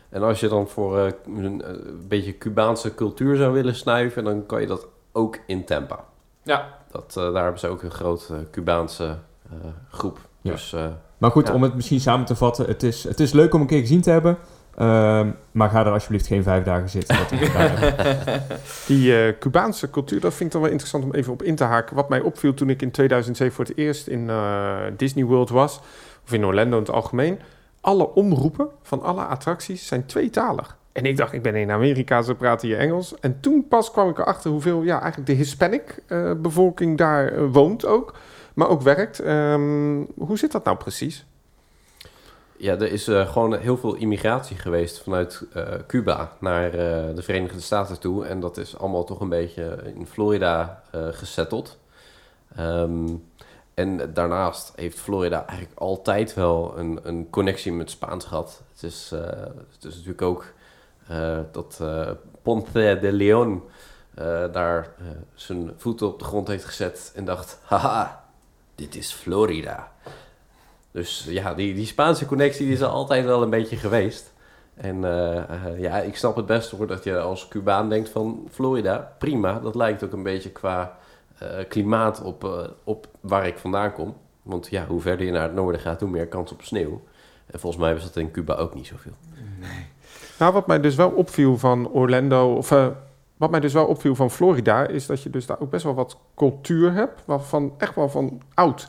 En als je dan voor eh, een, een beetje Cubaanse cultuur zou willen snuiven, dan kan je dat ook in Tampa. Ja, Dat, eh, daar hebben ze ook een grote Cubaanse eh, groep. Ja. Dus eh, Maar goed, Ja. om het misschien samen te vatten, het is, het is leuk om een keer gezien te hebben. Ehm, maar ga er alsjeblieft geen vijf dagen zitten. Die eh, Cubaanse cultuur, dat vind ik dan wel interessant om even op in te haken. Wat mij opviel toen ik in 2007 voor het eerst in eh, Disney World was, of in Orlando in het algemeen, alle omroepen van alle attracties zijn tweetalig. En ik dacht, ik ben in Amerika, ze praten hier Engels. En toen pas kwam ik erachter hoeveel, ja, eigenlijk de Hispanic eh, daar woont ook, maar ook werkt. Ehm, hoe zit dat nou precies? Ja, er is eh, gewoon heel veel immigratie geweest vanuit eh, Cuba naar eh, de Verenigde Staten toe. En dat is allemaal toch een beetje in Florida gesetteld. Ehm, en daarnaast heeft Florida eigenlijk altijd wel een, een connectie met Spaans gehad. Het is, het is natuurlijk ook dat Ponce de Leon daar zijn voeten op de grond heeft gezet en dacht: haha, dit is Florida. Dus ja, die, die Spaanse connectie die is er altijd wel een beetje geweest. En eh, eh, ja, ik snap het best hoor dat je als Cubaan denkt van Florida, prima. Dat lijkt ook een beetje qua eh, klimaat op, op waar ik vandaan kom. Want ja, hoe verder je naar het noorden gaat, hoe meer kans op sneeuw. En volgens mij was dat in Cuba ook niet zoveel. Nou, wat mij dus wel opviel van Orlando, of wat mij dus wel opviel van Florida, is dat je dus daar ook best wel wat cultuur hebt, waarvan echt wel van oud.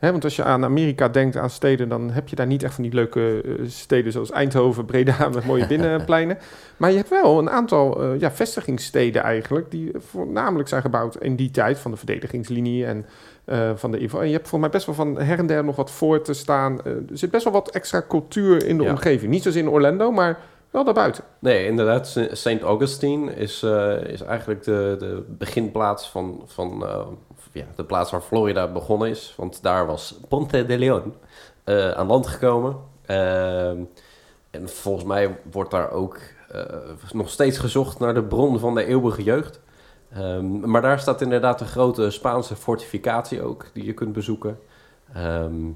Want als je aan Amerika denkt, aan steden, dan heb je daar niet echt van die leuke eh, steden zoals Eindhoven, Breda met mooie binnenpleinen. Maar je hebt wel een aantal eh, ja, vestigingssteden eigenlijk, die voornamelijk zijn gebouwd in die tijd van de verdedigingslinie en eh, van de IVO. En je hebt voor mij best wel van her en der nog wat voor te staan. Er zit best wel wat extra cultuur in de Ja. omgeving. Niet zoals in Orlando, maar wel daarbuiten. Nee, inderdaad. St. St. Augustine is, is eigenlijk de, de beginplaats van, van ja, de plaats waar Florida begonnen is. Want daar was Ponte de Leon eh, aan land gekomen. Ehm, en volgens mij wordt daar ook eh, nog steeds gezocht naar de bron van de eeuwige jeugd. Ehm, maar daar staat inderdaad een grote Spaanse fortificatie ook, die je kunt bezoeken. Ehm,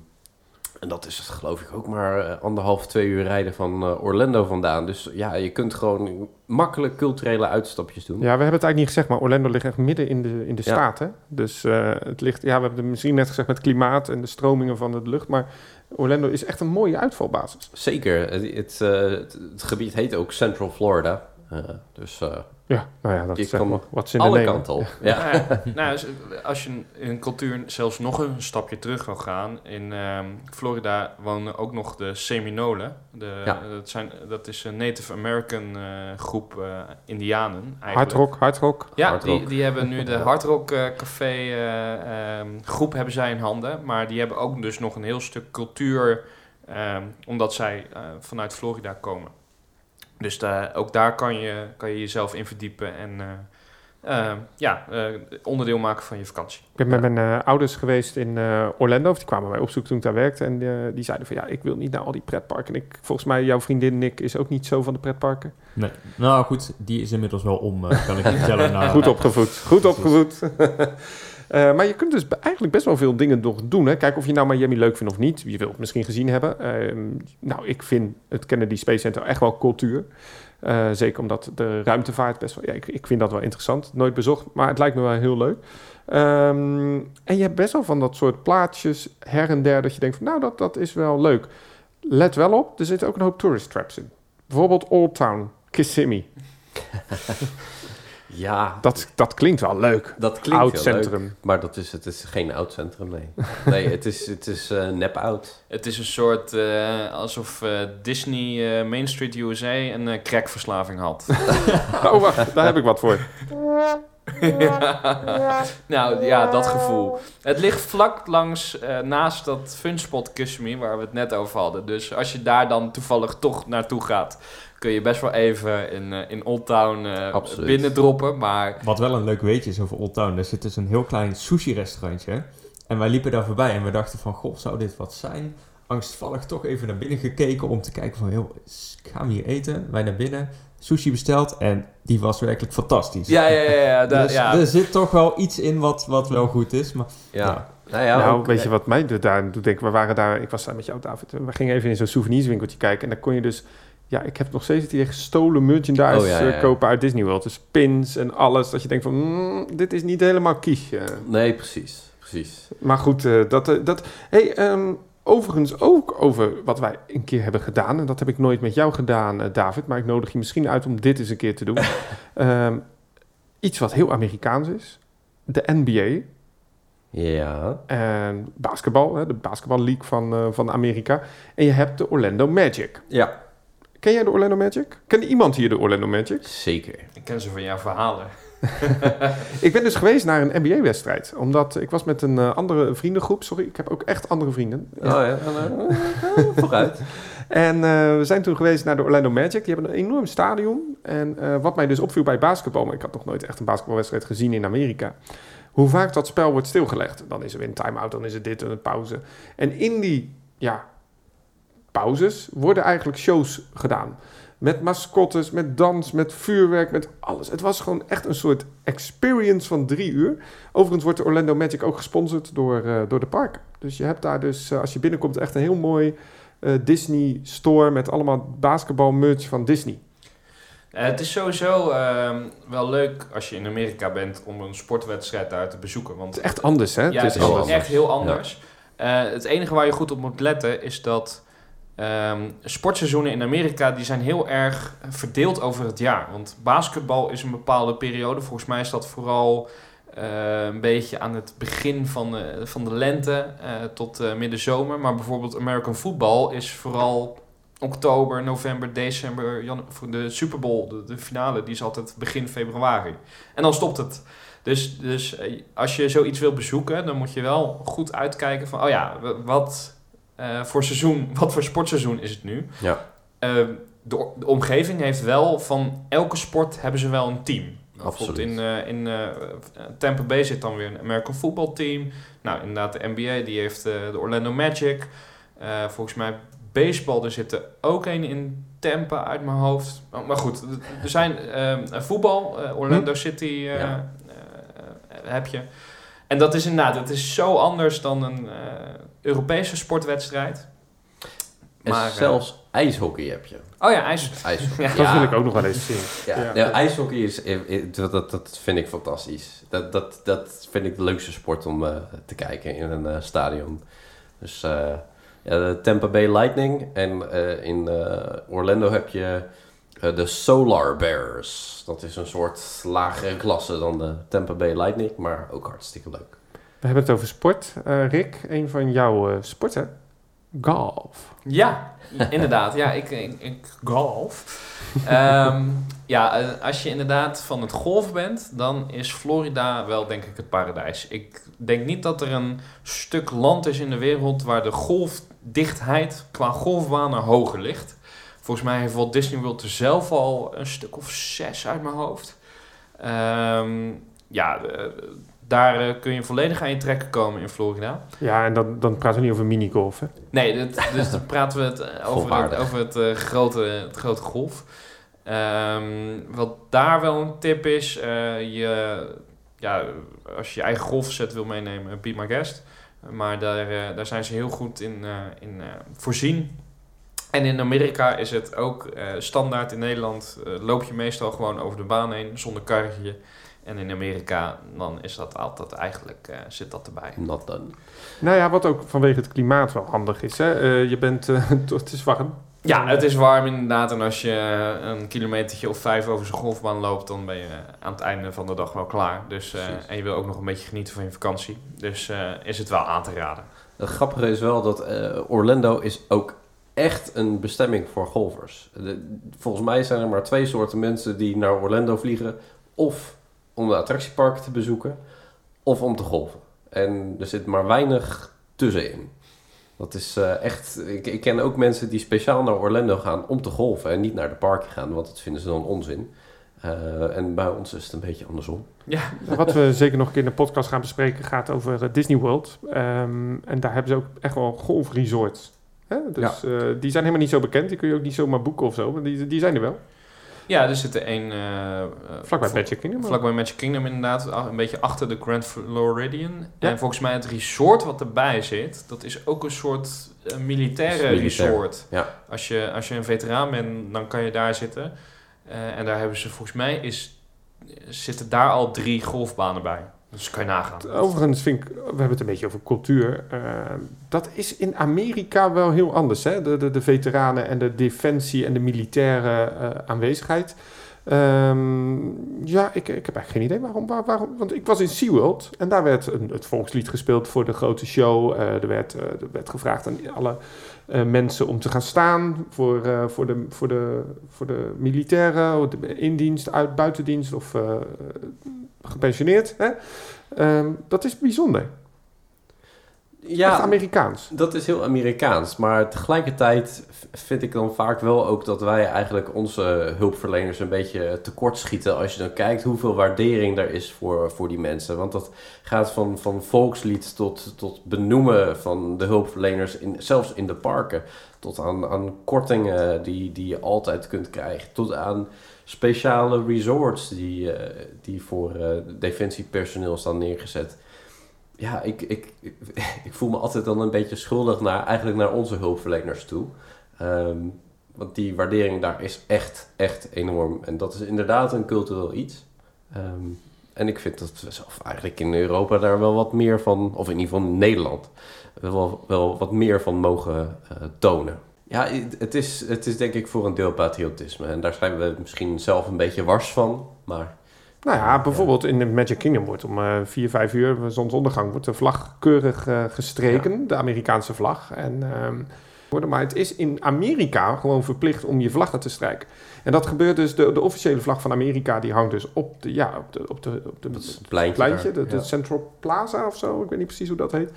en dat is geloof ik ook maar eh, anderhalf, twee uur rijden van eh, Orlando vandaan. Dus ja, je kunt gewoon makkelijk culturele uitstapjes doen. Ja, we hebben het eigenlijk niet gezegd, maar Orlando ligt echt midden in de, in de Ja. Hè? Dus eh, het ligt, ja, we hebben het misschien net gezegd met klimaat en de stromingen van de lucht. Maar Orlando is echt een mooie uitvalbasis. Zeker. Het, het, het, het gebied heet ook Central Florida. Eh, dus Ja, nou ja, dat Je is zeg kan maar wat in de alle name. kanten op. Ja. Ja. nou, dus, als je in een cultuur zelfs nog een stapje terug wil gaan, in ehm, Florida wonen ook nog de Seminolen. De, Ja. dat, zijn, dat is een Native American eh, groep eh, Indianen. Eigenlijk. Hardrock, hardrock. Ja, Hard die, Rock. die hebben nu de Hard Rock eh, Café eh, ehm, groep hebben zij in handen. Maar die hebben ook dus nog een heel stuk cultuur, ehm, omdat zij eh, vanuit Florida komen. Dus daar- ook daar kan je, kan je jezelf in verdiepen en eh, eh, ja, eh, onderdeel maken van je vakantie. Ik ben met mijn ouders geweest in eh, Orlando. Of die kwamen mij opzoeken toen ik daar werkte. En die zeiden van ja, ik wil niet naar al die pretparken. En ik, volgens mij, jouw vriendin Nick is ook niet zo van de pretparken. Nee. Nou goed, die is inmiddels wel om, eh, kan ik je vertellen. Na, Goed opgevoed. Goed opgevoed. Eh, maar je kunt dus eigenlijk best wel veel dingen nog doen. Hè? Kijk of je nou Miami leuk vindt of niet. Je wilt het misschien gezien hebben. Ehm, nou, ik vind het Kennedy Space Center echt wel cultuur. Eh, zeker omdat de ruimtevaart best wel... Ja, ik, ik vind dat wel interessant. Nooit bezocht, maar het lijkt me wel heel leuk. Ehm, en je hebt best wel van dat soort plaatjes her en der... dat je denkt van, nou, dat, dat is wel leuk. Let wel op, er zitten ook een hoop tourist traps in. Bijvoorbeeld Old Town, Kissimmee. Ja, Dat, dat klinkt wel leuk. dat klinkt Oud centrum. leuk. Maar dat is, het is geen oud centrum, nee. Nee, het is, het is eh, nep oud. Het is een soort eh, alsof eh, Disney eh, Main Street USA een eh, crackverslaving had. Oh, wacht, daar heb ik wat voor. nou ja, dat gevoel. Het ligt vlak langs eh, naast dat funspot Kissimmee waar we het net over hadden. Dus als je daar dan toevallig toch naartoe gaat, kun je best wel even in, eh, in Old Town eh Absoluut. binnendroppen. Maar Wat wel een leuk weetje is over Old Town. Er zit dus een heel klein sushi-restaurantje. En wij liepen daar voorbij en we dachten van... Goh, zou dit wat zijn? Angstvallig toch even naar binnen gekeken om te kijken van... Joh, gaan we hier eten? Wij naar binnen, sushi besteld en die was werkelijk fantastisch. ja, ja, ja. ja, da- dus ja. er zit toch wel iets in wat, wat wel goed is. Maar Ja. Ja. Nou ja, nou, ook, weet je wat mij daar doet denken? We waren daar, ik was daar met jou, David. We gingen even in zo'n souvenirswinkeltje kijken. En daar kon je dus, ja, ik heb nog steeds het idee gestolen merchandise Oh, ja, ja, eh, ja. kopen uit Disney World. Dus pins en alles. Dat je denkt van, mm, dit is niet helemaal kies. eh. Nee, precies. Precies. Maar goed, eh, dat... dat hey, ehm, overigens ook over wat wij een keer hebben gedaan. En dat heb ik nooit met jou gedaan, David. Maar ik nodig je misschien uit om dit eens een keer te doen. Ehm, iets wat heel Amerikaans is. De NBA. Ja. En basketbal, hè, de basketbal league van, van Amerika. En je hebt de Orlando Magic. Ja, Ken jij de Orlando Magic? Ken iemand hier de Orlando Magic? zeker. Ik ken ze van jouw verhalen. Ik ben dus geweest naar een NBA-wedstrijd. Omdat ik was met een eh, andere vriendengroep. Sorry, ik heb ook echt andere vrienden. Oh ja, eh, vooruit. En eh, we zijn toen geweest naar de Orlando Magic. Die hebben een enorm stadion. En eh, wat mij dus opviel bij basketbal... maar ik had nog nooit echt een basketbalwedstrijd gezien in Amerika... hoe vaak dat spel wordt stilgelegd. Dan is er weer een time-out, dan is er dit en een pauze. En in die ja, pauzes worden eigenlijk shows gedaan. Met mascottes, met dans, met vuurwerk, met alles. Het was gewoon echt een soort experience van drie uur. Overigens wordt de Orlando Magic ook gesponsord door, eh, door de park. Dus je hebt daar dus, eh, als je binnenkomt, echt een heel mooi eh, Disney store met allemaal basketbal merch van Disney. Het is sowieso ehm, wel leuk als je in Amerika bent om een sportwedstrijd daar te bezoeken. Want Het is echt anders, hè? ja, het is het echt heel anders. Eh, het enige waar je goed op moet letten is dat ehm, sportseizoenen in Amerika die zijn heel erg verdeeld over het jaar. Want basketbal is een bepaalde periode. Volgens mij is dat vooral eh, een beetje aan het begin van de, van de lente eh, tot eh, midden zomer. Maar bijvoorbeeld American football is vooral oktober, november, december, de Super Bowl, de, de finale, die is altijd begin februari. En dan stopt het. Dus, dus eh, als je zoiets wil bezoeken, dan moet je wel goed uitkijken van, oh ja, wat eh, voor seizoen, wat voor sportseizoen is het nu? Ja. Eh, de, omgeving heeft wel van elke sport hebben ze wel een team. Bijvoorbeeld Absoluut. in, eh, in Tampa Bay zit dan weer een American Football Team. Nou, inderdaad, de NBA die heeft de Orlando Magic. Volgens mij baseball, er zit er ook een in Tampa uit mijn hoofd. Oh, maar goed, er zijn voetbal, Orlando City Ja. eh, heb je. En dat is inderdaad, het is zo anders dan een Europese sportwedstrijd. En Maar, eh, zelfs ijshockey heb je. Oh ja, ijs. IJshockey. Ja. Dat wil ik ook nog wel eens zien. Ja, Ja. ja, ijshockey is, dat, dat, dat vind ik fantastisch. Dat, dat, dat vind ik de leukste sport om eh, te kijken in een eh, stadion. Dus eh, ja, de Tampa Bay Lightning en eh, in eh, Orlando heb je eh, de Solar Bears. Dat is een soort lagere klasse dan de Tampa Bay Lightning, maar ook hartstikke leuk. We hebben het over sport. Eh, Rick, een van jouw eh, sporten, golf. Ja, inderdaad. Ja, ik, ik, ik golf. Ehm, ja, eh, als je inderdaad van het golf bent, dan is Florida wel denk ik het paradijs. Ik denk niet dat er een stuk land is in de wereld waar de golfdichtheid qua golfbanen hoger ligt. Volgens mij heeft Walt Disney World er zelf al een stuk of zes uit mijn hoofd. Ehm, ja, daar eh, kun je volledig aan je trekken komen in Florida. Ja, en dan, dan praten we niet over minigolf, hè? Nee, dus dan praten we het eh, over het, over het, eh, grote, het grote golf. Ehm, wat daar wel een tip is, eh, je, ja, als je je eigen golfset wil meenemen, be my guest. Maar daar, eh, daar zijn ze heel goed in, eh, in eh, voorzien. En in Amerika is het ook eh, standaard. In Nederland eh, loop je meestal gewoon over de baan heen zonder karretje. En in Amerika, dan is dat altijd eigenlijk, eh, zit dat erbij. Not done. Nou ja, wat ook vanwege het klimaat wel handig is. Hè? Eh, je bent, eh, het is warm. Ja, het is warm inderdaad. En als je een kilometertje of vijf over zijn golfbaan loopt, dan ben je aan het einde van de dag wel klaar. Dus, eh, en je wil ook nog een beetje genieten van je vakantie. Dus eh, is het wel aan te raden. Het grappige is wel dat eh, Orlando is ook echt een bestemming voor golfers. De- volgens mij zijn er maar twee soorten mensen die naar Orlando vliegen. Of om de attractiepark te bezoeken, of om te golven. En er zit maar weinig tussenin. Dat is eh, echt... Ik, ik ken ook mensen die speciaal naar Orlando gaan om te golven en niet naar de parken gaan, want dat vinden ze dan onzin. Eh, en bij ons is het een beetje andersom. Ja, Wat we zeker nog een keer in de podcast gaan bespreken gaat over eh, Disney World. Ehm, en daar hebben ze ook echt wel golfresorts. Hè? Dus eh, die zijn helemaal niet zo bekend. Die kun je ook niet zomaar boeken of zo. Maar die, die zijn er wel. Ja er zit één... eh, Vlakbij Magic Kingdom. Vlakbij Magic Kingdom inderdaad, een beetje achter de Grand Floridian. Ja. En volgens mij het resort wat erbij zit, dat is ook een soort eh, militaire militair, resort. ja. Als, je, als je een veteraan bent, dan kan je daar zitten. En daar hebben ze volgens mij, is, zitten daar al drie golfbanen bij. Dus kan je nagaan. Overigens vind ik, we hebben het een beetje over cultuur. eh, dat is in Amerika wel heel anders. Hè? De, de, de veteranen en de defensie en de militaire eh, aanwezigheid. Ehm, ja, ik, ik heb eigenlijk geen idee waarom, waar- waarom. Want ik was in SeaWorld en daar werd een, het volkslied gespeeld voor de grote show. Eh, er, werd, er werd gevraagd aan alle eh, mensen om te gaan staan voor, eh, voor, de, voor, de, voor de militairen, indienst, uit, buitendienst of eh, gepensioneerd. Hè? Ehm, dat is bijzonder. Echt Ja, Amerikaans. Dat is heel Amerikaans, maar tegelijkertijd vind ik dan vaak wel ook dat wij eigenlijk onze hulpverleners een beetje tekortschieten als je dan kijkt hoeveel waardering er is voor, voor die mensen. Want dat gaat van, van volkslied tot, tot benoemen van de hulpverleners, in, zelfs in de parken, tot aan, aan kortingen die, die je altijd kunt krijgen, tot aan speciale resorts die, eh, die voor eh, defensiepersoneel staan neergezet. Ja, ik, ik, ik voel me altijd dan een beetje schuldig naar, eigenlijk naar onze hulpverleners toe. Ehm, want die waardering daar is echt, echt enorm. En dat is inderdaad een cultureel iets. Ehm, en ik vind dat we zelf eigenlijk in Europa daar wel wat meer van, of in ieder geval in Nederland, wel, wel wat meer van mogen eh, tonen. Ja, het- is, het is denk ik voor een deel patriotisme. En daar zijn we misschien zelf een beetje wars van. Maar Nou ja, bijvoorbeeld in de Magic Kingdom wordt om eh 4, 5 uur, zonsondergang, wordt de vlag keurig eh, gestreken. De Amerikaanse vlag. En, ehm, worden- maar het is in Amerika gewoon verplicht om je vlaggen te strijken. En dat gebeurt dus, de, de officiële vlag van Amerika, die hangt dus op de, ja, op de, op de, op de dat het pleintje. pleintje, daar. de, Ja. Central Plaza of zo. Ik weet niet precies hoe dat heet.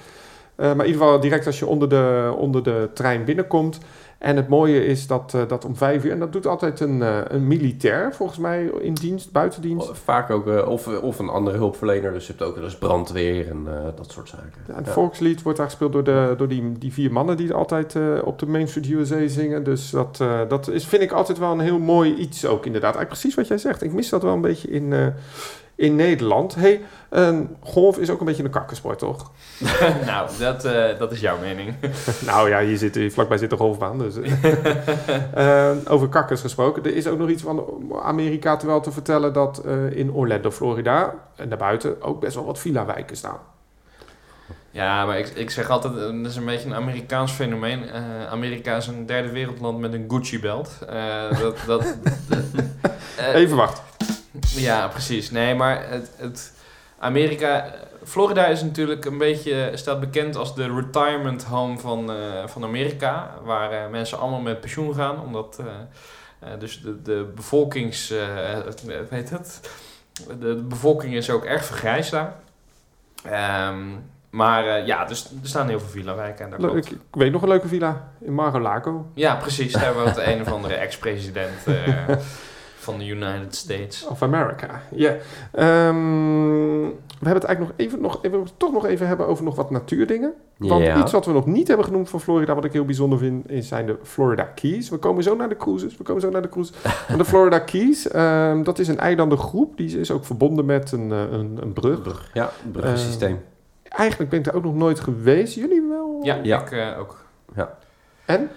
Eh, maar in ieder geval direct als je onder de, onder de trein binnenkomt. En het mooie is dat, eh, dat om vijf uur, en dat doet altijd een, eh, een militair volgens mij in dienst, buitendienst. Vaak ook, eh, of, of een andere hulpverlener. Dus je hebt ook wel eens brandweer en dat soort zaken. Ja, volkslied wordt daar gespeeld door, de, door die, die vier mannen die altijd op de Main Street USA zingen. Dus dat, dat is, vind ik altijd wel een heel mooi iets ook inderdaad. Eigenlijk precies wat jij zegt. Ik mis dat wel een beetje in, in Nederland. hey, een golf is ook een beetje een kakkersport, toch? nou, dat, eh, dat is jouw mening. nou ja, hier zit, hier vlakbij zit de golfbaan. Dus. Eh, over kakkers gesproken. Er is ook nog iets van Amerika terwijl te vertellen dat eh, in Orlando, Florida en daarbuiten ook best wel wat villa-wijken staan. Ja, maar ik, ik zeg altijd, dat is een beetje een Amerikaans fenomeen. Amerika is een derde wereldland met een Gucci-belt. Dat, dat, Even wachten. Ja, precies. Nee, maar het, het Amerika... Florida is natuurlijk een beetje... staat bekend als de retirement home van, eh, van Amerika. Waar eh, mensen allemaal met pensioen gaan. Omdat eh, dus de, de bevolkings... weet het? De, de bevolking is ook erg vergrijsd daar. Ehm, maar ja, dus er staan heel veel villa-wijken. Leuk. klopt. Ik weet nog een leuke villa in Mar-a-Lago. Ja, precies. Daar woont de een of andere ex-president van de United States. Of America, ja. Ehm, we hebben het eigenlijk nog even, nog even, toch nog even hebben over nog wat natuurdingen. Want Ja. iets wat we nog niet hebben genoemd van Florida, wat ik heel bijzonder vind, is zijn de Florida Keys. We komen zo naar de cruises. We komen zo naar de cruises. Maar de Florida Keys, ehm, dat is een eilandengroep. Die is ook verbonden met een, eh, een, een brug. Brug. Ja, bruggensysteem. Eigenlijk ben ik daar ook nog nooit geweest. Jullie wel? Ja, Ja. ik eh, ook. En?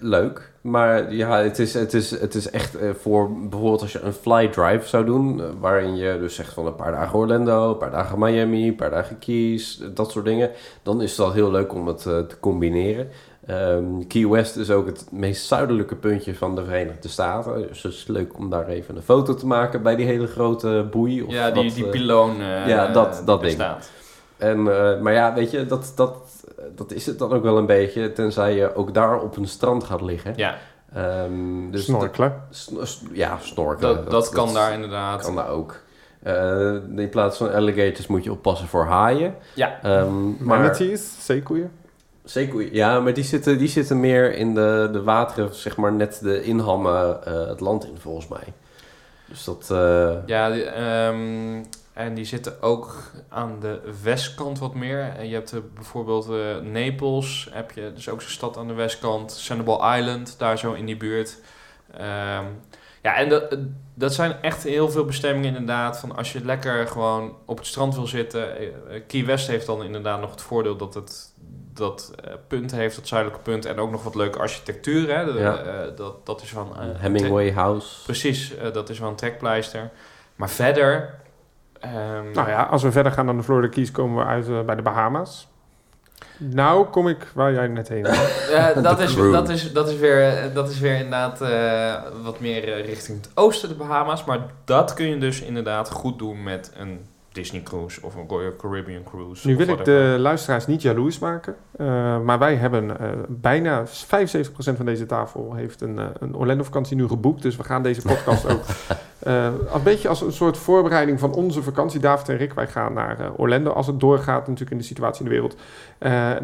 Leuk, maar ja, het is, het is, het is echt eh, voor bijvoorbeeld als je een fly drive zou doen, eh, waarin je dus zegt van een paar dagen Orlando, een paar dagen Miami, een paar dagen Keys, eh, dat soort dingen, dan is dat heel leuk om het te combineren. Ehm, Key West is ook het meest zuidelijke puntje van de Verenigde Staten. Dus het is leuk om daar even een foto te maken bij die hele grote boei. Of ja, die, wat, die piloon ja, dat- dat ding. En, maar ja, weet je, dat, dat, dat is het dan ook wel een beetje. Tenzij je ook daar op een strand gaat liggen. Ja, Ehm, dus Snorkelen. dat- sn- s- ja, snorkelen. dat, dat, kan daar inderdaad. kan daar ook. Eh, in plaats van alligators moet je oppassen voor haaien. Ja, Ehm, maar Manatees, zeekoeien. zeekoeien, ja, maar die zitten, die zitten meer in de, de wateren, zeg maar net de inhammen eh, het land in, volgens mij. Dus dat... eh, ja die, ehm, en die zitten ook aan de westkant wat meer. En je hebt eh, bijvoorbeeld eh, Naples, heb je dus ook zo'n stad aan de westkant. Sanibel Island, daar zo in die buurt. Ehm, ja, en dat, dat zijn echt heel veel bestemmingen inderdaad. Van als je lekker gewoon op het strand wil zitten. eh, eh, Key West heeft dan inderdaad nog het voordeel dat het dat eh, punt heeft, dat zuidelijke punt. En ook nog wat leuke architectuur. Hè? De- Ja. eh, dat, dat is van... eh, Hemingway House. Precies, eh, dat is wel een trekpleister. Maar verder... ehm, Nou ja, als we verder gaan dan de Florida Keys, komen we uit eh, bij de Bahama's. Nou kom ik waar jij net heen dat, is, dat, is, dat, is weer, eh, dat is weer inderdaad eh, wat meer eh, richting het oosten, de Bahama's. Maar dat kun je dus inderdaad goed doen met een Disney cruise of een Royal Caribbean cruise. Nu wil ik de luisteraars niet jaloers maken. eh, maar wij hebben eh, bijna 75% van deze tafel heeft een, eh, een Orlando-vakantie nu geboekt. Dus we gaan deze podcast ook een beetje als een soort voorbereiding van onze vakantie. David en Rick, wij gaan naar Orlando als het doorgaat natuurlijk in de situatie in de wereld.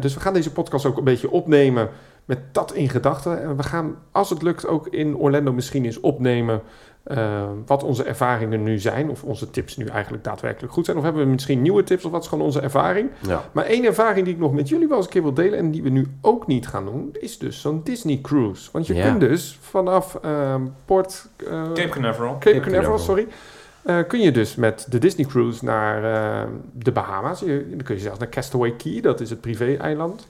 Dus we gaan deze podcast ook een beetje opnemen met dat in gedachten. En we gaan, als het lukt, ook in Orlando misschien eens opnemen... eh, wat onze ervaringen nu zijn. Of onze tips nu eigenlijk daadwerkelijk goed zijn. Of hebben we misschien nieuwe tips of wat is gewoon onze ervaring. Ja. Maar één ervaring die ik nog met jullie wel eens een keer wil delen... en die we nu ook niet gaan doen... is dus zo'n Disney Cruise. Want je Ja. kunt dus vanaf ehm, Port... eh, Cape Canaveral. Cape Cape Canaveral, Canaveral. sorry. Eh, kun je dus met de Disney Cruise naar de Bahama's. Je, dan kun je zelfs naar Castaway Key, dat is het privé-eiland.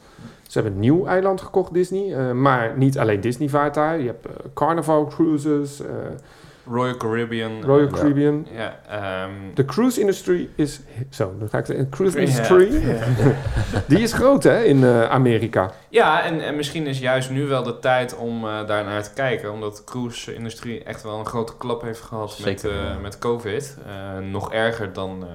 Ze hebben een nieuw eiland gekocht, Disney. eh, maar niet alleen Disney vaart daar. Je hebt eh, Carnival Cruises, eh, Royal Caribbean. Royal Caribbean. Ja, ehm, De cruise industry is... Zo, dan ga ik zeggen. Cruise industry, die is groot hè, in eh, Amerika. Ja, en, en misschien is juist nu wel de tijd om eh daar naar te kijken. Omdat de cruise-industrie echt wel een grote klap heeft gehad met, Zeker, eh, met COVID. Eh, nog erger dan eh,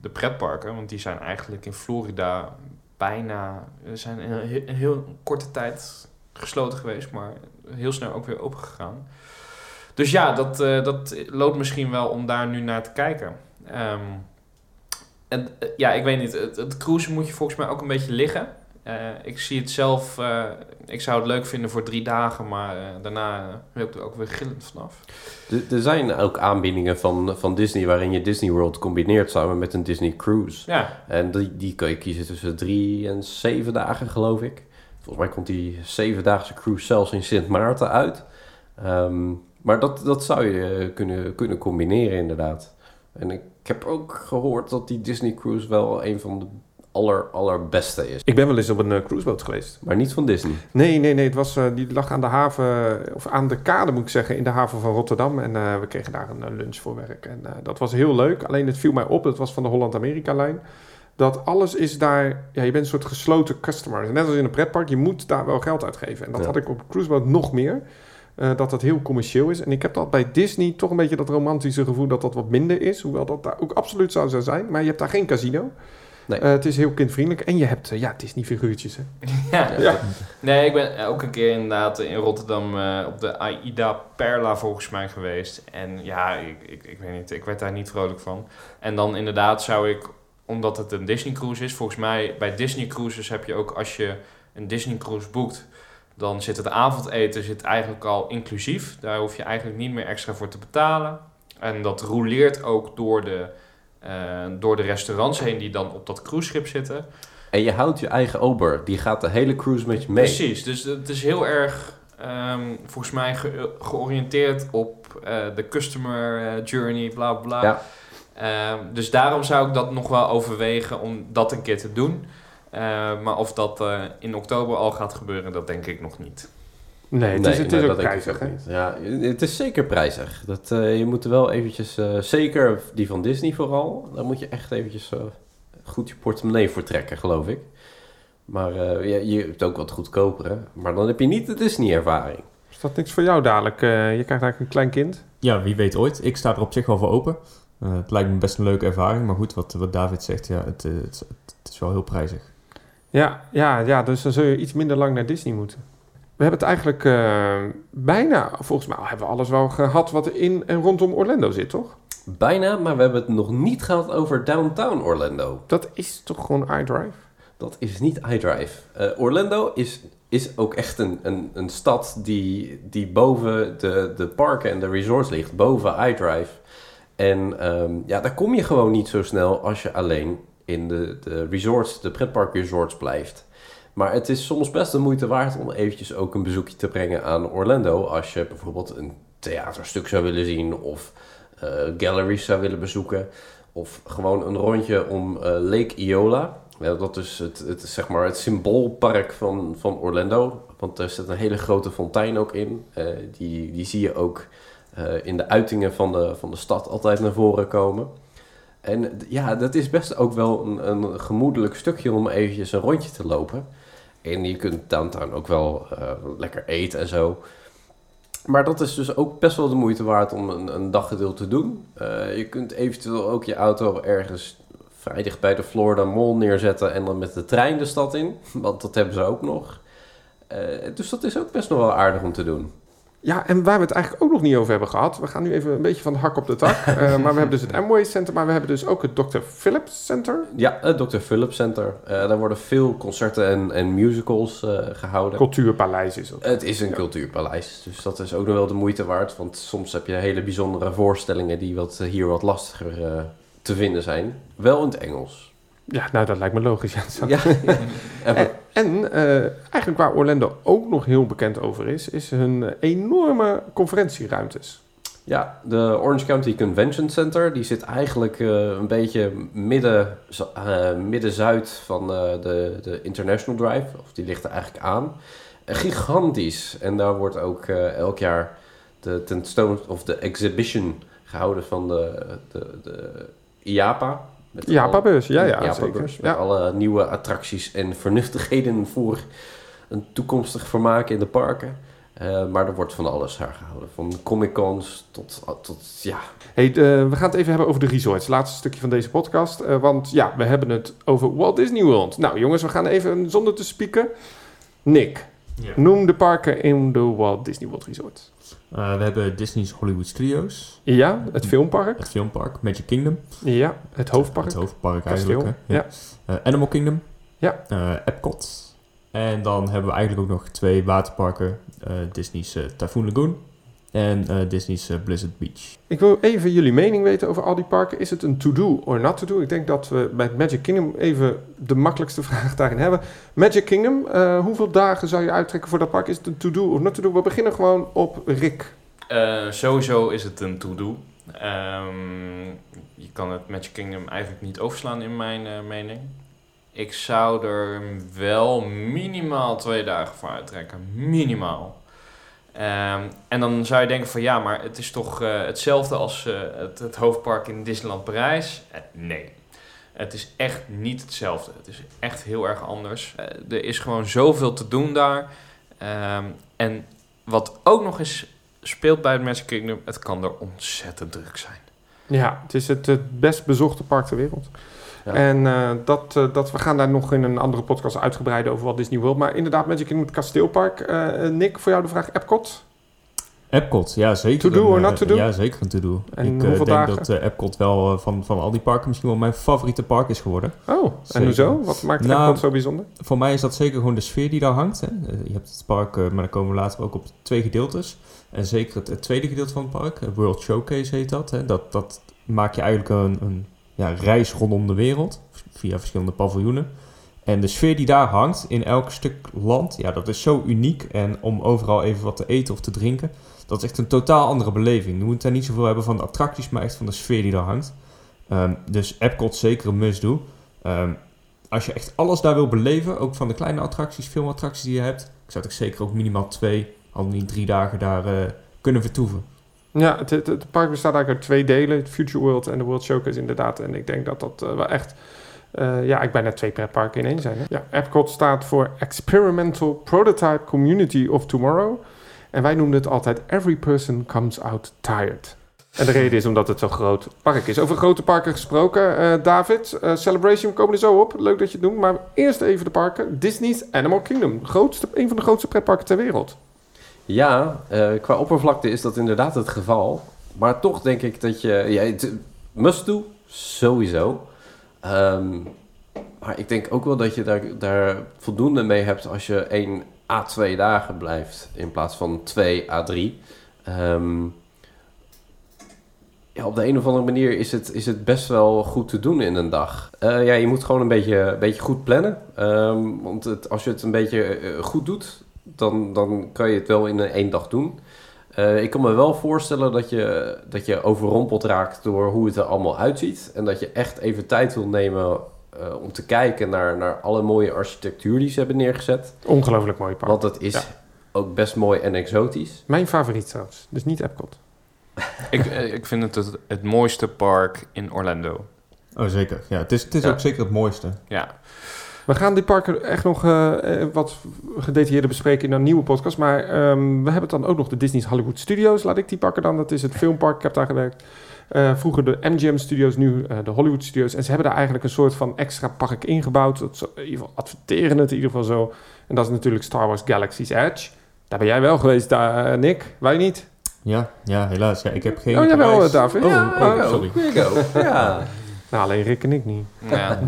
de pretparken. Want die zijn eigenlijk in Florida bijna... zijn in een heel korte tijd gesloten geweest. Maar heel snel ook weer opengegaan. Dus ja, dat, eh, dat loopt misschien wel om daar nu naar te kijken. Ehm, en eh, ja, ik weet niet. Het, het cruisen moet je volgens mij ook een beetje liggen. Eh, ik zie het zelf, ik zou het leuk vinden voor drie dagen, maar daarna uh, wil ik er ook weer gillend vanaf. Er- zijn ook aanbiedingen van, van Disney waarin je Disney World combineert samen met een Disney Cruise. Ja, En die, die kan je kiezen tussen drie en zeven dagen, geloof ik. Volgens mij komt die zevendaagse cruise zelfs in Sint Maarten uit. Ehm, maar dat, dat zou je eh, kunnen, kunnen combineren, inderdaad. En ik heb ook gehoord dat die Disney Cruise wel een van de aller, allerbeste is. Ik ben wel eens op een eh, cruiseboot geweest. Maar niet van Disney. Nee, nee, nee. Het was, eh, die lag aan de haven, of aan de kade moet ik zeggen, in de haven van Rotterdam. En we kregen daar een lunch voor werk. En dat was heel leuk. Alleen het viel mij op, het was van de Holland-Amerika-lijn. Dat alles is daar, ja, je bent een soort gesloten customer. Net als in een pretpark, je moet daar wel geld uitgeven. En dat Ja. had ik op cruiseboot nog meer. Eh, dat dat heel commercieel is. En ik heb dat bij Disney toch een beetje dat romantische gevoel dat dat wat minder is. Hoewel dat daar ook absoluut zou zo zijn. Maar je hebt daar geen casino. Nee. Eh, het is heel kindvriendelijk. En je hebt, eh, ja, Disney-figuurtjes. Hè? ja. Ja. Nee, ik ben ook een keer inderdaad in Rotterdam eh, op de AIDA Perla volgens mij geweest. En ja, ik, ik, ik weet niet, ik werd daar niet vrolijk van. En dan inderdaad zou ik, omdat het een Disney cruise is, volgens mij bij Disney cruises heb je ook als je een Disney cruise boekt, dan zit het avondeten zit eigenlijk al inclusief. Daar hoef je eigenlijk niet meer extra voor te betalen. En dat rouleert ook door de, eh, door de restaurants heen die dan op dat cruiseschip zitten. En je houdt je eigen ober. Die gaat de hele cruise met je mee. Precies, dus het is heel erg ehm, volgens mij ge- georiënteerd op eh, de customer eh, journey, bla bla. Ja. Ehm, dus daarom zou ik dat nog wel overwegen om dat een keer te doen. Eh, maar of dat eh, in oktober al gaat gebeuren, dat denk ik nog niet. Nee, het is, het is nee, ook prijzig. ook. Ja, het is zeker prijzig. Dat, eh, je moet er wel eventjes, eh, zeker die van Disney vooral, daar moet je echt eventjes eh, goed je portemonnee voor trekken, geloof ik. Maar eh, je, je hebt ook wat goedkopere. Maar dan heb je niet de Disney-ervaring. Is dat niks voor jou dadelijk? Je krijgt eigenlijk een klein kind. Ja, wie weet ooit. Ik sta er op zich wel voor open. Eh, het lijkt me best een leuke ervaring. Maar goed, wat, wat David zegt, ja, het, het, het is wel heel prijzig. Ja, ja, ja, dus dan zul je iets minder lang naar Disney moeten. We hebben het eigenlijk eh, bijna, volgens mij hebben we alles wel gehad wat er in en rondom Orlando zit, toch? Bijna, maar we hebben het nog niet gehad over Downtown Orlando. Dat is toch gewoon iDrive? Dat is niet iDrive. Eh, Orlando is, is ook echt een, een, een stad die, die boven de, de parken en de resorts ligt. Boven iDrive. En ehm, ja, daar kom je gewoon niet zo snel als je alleen in de, de resorts, de pretpark resorts blijft. Maar het is soms best de moeite waard om eventjes ook een bezoekje te brengen aan Orlando. Als je bijvoorbeeld een theaterstuk zou willen zien of eh, galleries zou willen bezoeken. Of gewoon een rondje om eh, Lake Iola. Dat is het, het, zeg maar het symboolpark van, van Orlando. Want er zit een hele grote fontein ook in. Eh, die, die zie je ook in de uitingen van de, van de stad altijd naar voren komen. En ja, dat is best ook wel een, een gemoedelijk stukje om eventjes een rondje te lopen. En je kunt downtown ook wel eh, lekker eten en zo. Maar dat is dus ook best wel de moeite waard om een, een daggedeelte te doen. Eh, je kunt eventueel ook je auto ergens vrij dicht bij de Florida Mall neerzetten en dan met de trein de stad in. Want dat hebben ze ook nog. Eh, dus dat is ook best nog wel aardig om te doen. Ja, en waar we het eigenlijk ook nog niet over hebben gehad. We gaan nu even een beetje van de hak op de tak. Eh, maar we hebben dus het Amway Center, maar we hebben dus ook het Dr. Phillips Center. Ja, het Dr. Phillips Center. Eh, daar worden veel concerten en, en musicals eh, gehouden. Cultuurpaleis is het. Het is een Ja. cultuurpaleis, dus dat is ook nog wel de moeite waard. Want soms heb je hele bijzondere voorstellingen die wat, hier wat lastiger te vinden zijn. Wel in het Engels. Ja, nou dat lijkt me logisch. Ja. Ja. En- En, eh, eigenlijk waar Orlando ook nog heel bekend over is, is hun eh, enorme conferentieruimtes. Ja, de Orange County Convention Center, die zit eigenlijk eh, een beetje midden, midden-zuid van de, de International Drive. Of die ligt er eigenlijk aan. Gigantisch. En daar wordt ook elk jaar de tentoon of de exhibition gehouden van de, de, de IAPA. Met alle- Japa-beurs, ja, ja, zeker. Met Ja. alle nieuwe attracties en vernuftigheden voor een toekomstig vermaak in de parken. Eh, maar er wordt van alles daar gehouden. Van Comic-Cons tot, tot ja, Hey, eh, we gaan het even hebben over de resorts. Laatste stukje van deze podcast. Eh, want ja, we hebben het over Walt Disney World. Nou jongens, we gaan even zonder te spieken. Nick, noem de parken in de Walt Disney World Resort. Eh, we hebben Disney's Hollywood Studios, Ja, het filmpark. het filmpark, Magic Kingdom, Ja, het hoofdpark. het hoofdpark Kasteel. eigenlijk. hè. Ja. Eh, Animal Kingdom, Ja. eh, Epcot. En dan hebben we eigenlijk ook nog twee waterparken. Disney's Typhoon Lagoon en eh, Disney's eh, Blizzard Beach. Ik wil even jullie mening weten over al die parken. Is het een to-do or not to-do? Ik denk dat we bij Magic Kingdom even de makkelijkste vraag daarin hebben. Magic Kingdom, eh, hoeveel dagen zou je uittrekken voor dat park? Is het een to-do or not to-do? We beginnen gewoon op Rick. Eh, sowieso is het een to-do. Ehm, je kan het Magic Kingdom eigenlijk niet overslaan in mijn eh, mening. Ik zou er wel minimaal twee dagen voor uittrekken. Minimaal. Ehm, en dan zou je denken van ja, maar het is toch eh, hetzelfde als eh, het, het hoofdpark in Disneyland Parijs? Eh, nee. Het is echt niet hetzelfde. Het is echt heel erg anders. Er is gewoon zoveel te doen daar. Ehm, en wat ook nog eens speelt bij het Magic Kingdom, het kan er ontzettend druk zijn. Ja, het is het best bezochte park ter wereld. Ja. En eh, dat, eh, dat, we gaan daar nog in een andere podcast uitgebreid over wat Disney World. Maar inderdaad, Magic Kingdom, het kasteelpark. Eh, Nick, voor jou de vraag, Epcot? Epcot, ja zeker. To do or not to do? Ja, zeker een to-do. En Ik denk dagen? dat Epcot wel van, van al die parken misschien wel mijn favoriete park is geworden. Oh, en hoezo? Wat maakt Nou, Epcot zo bijzonder? Voor mij is dat zeker gewoon de sfeer die daar hangt. Hè. Je hebt het park, maar dan komen we later ook op twee gedeeltes. En zeker het, het tweede gedeelte van het park, World Showcase heet dat. Hè. Dat, dat maak je eigenlijk een, een ja, reis rondom de wereld, via verschillende paviljoenen. En de sfeer die daar hangt in elk stuk land, ja, dat is zo uniek. En om overal even wat te eten of te drinken, dat is echt een totaal andere beleving. Je moet daar niet zoveel hebben van de attracties, maar echt van de sfeer die daar hangt. Ehm, dus Epcot zeker een must-do. Ehm, als je echt alles daar wil beleven, ook van de kleine attracties, filmattracties die je hebt, ik zou toch zeker ook minimaal twee, al niet drie dagen daar eh, kunnen vertoeven. Ja, het, het, park bestaat eigenlijk uit twee delen. Future World en de World Showcase inderdaad. En ik denk dat dat eh, wel echt Eh, ja, ik bijna twee pretparken in één zijn. Hè? Ja, Epcot staat voor Experimental Prototype Community of Tomorrow. En wij noemen het altijd Every Person Comes Out Tired. En de reden is omdat het zo'n groot park is. Over grote parken gesproken, eh, David. Celebration, we komen er zo op. Leuk dat je het doet. Maar eerst even de parken. Disney's Animal Kingdom. Een van de grootste pretparken ter wereld. Ja, eh, qua oppervlakte is dat inderdaad het geval. Maar toch denk ik dat je... Ja, het, must do, sowieso. Ehm, maar ik denk ook wel dat je daar, daar voldoende mee hebt als je 1 à 2 dagen blijft in plaats van 2 à 3. Ehm, ja, op de een of andere manier is het, is het best wel goed te doen in een dag. Eh, ja, je moet gewoon een beetje, beetje goed plannen. Ehm, want het, als je het een beetje eh, goed doet, dan, dan kan je het wel in een één dag doen. Eh, ik kan me wel voorstellen dat je, dat je overrompeld raakt door hoe het er allemaal uitziet. En dat je echt even tijd wil nemen eh, om te kijken naar, naar alle mooie architectuur die ze hebben neergezet. Ongelooflijk mooi park. Want het is Ja. ook best mooi en exotisch. Mijn favoriet trouwens. Dus niet Epcot. Ik, eh, ik vind het, het het mooiste park in Orlando. Oh, zeker. Ja, het is, het is Ja. ook zeker het mooiste. Ja, We gaan die parken echt nog eh, eh, wat gedetailleerder bespreken in een nieuwe podcast. Maar ehm, we hebben dan ook nog de Disney's Hollywood Studios. Laat ik die pakken dan. Dat is het filmpark. Ik heb daar gewerkt. Eh, vroeger de MGM Studios, nu eh, de Hollywood Studios. En ze hebben daar eigenlijk een soort van extra park ingebouwd. Dat ze, in ieder geval adverteren het in ieder geval zo. En dat is natuurlijk Star Wars Galaxy's Edge. Daar ben jij wel geweest, daar, Nick. Wij niet? Ja, ja, helaas. Ja, ik heb geen... Oh, jawel, David. Oh, Ja, oh, sorry. Here you go. ja. Nou, alleen Rick en ik niet. ja.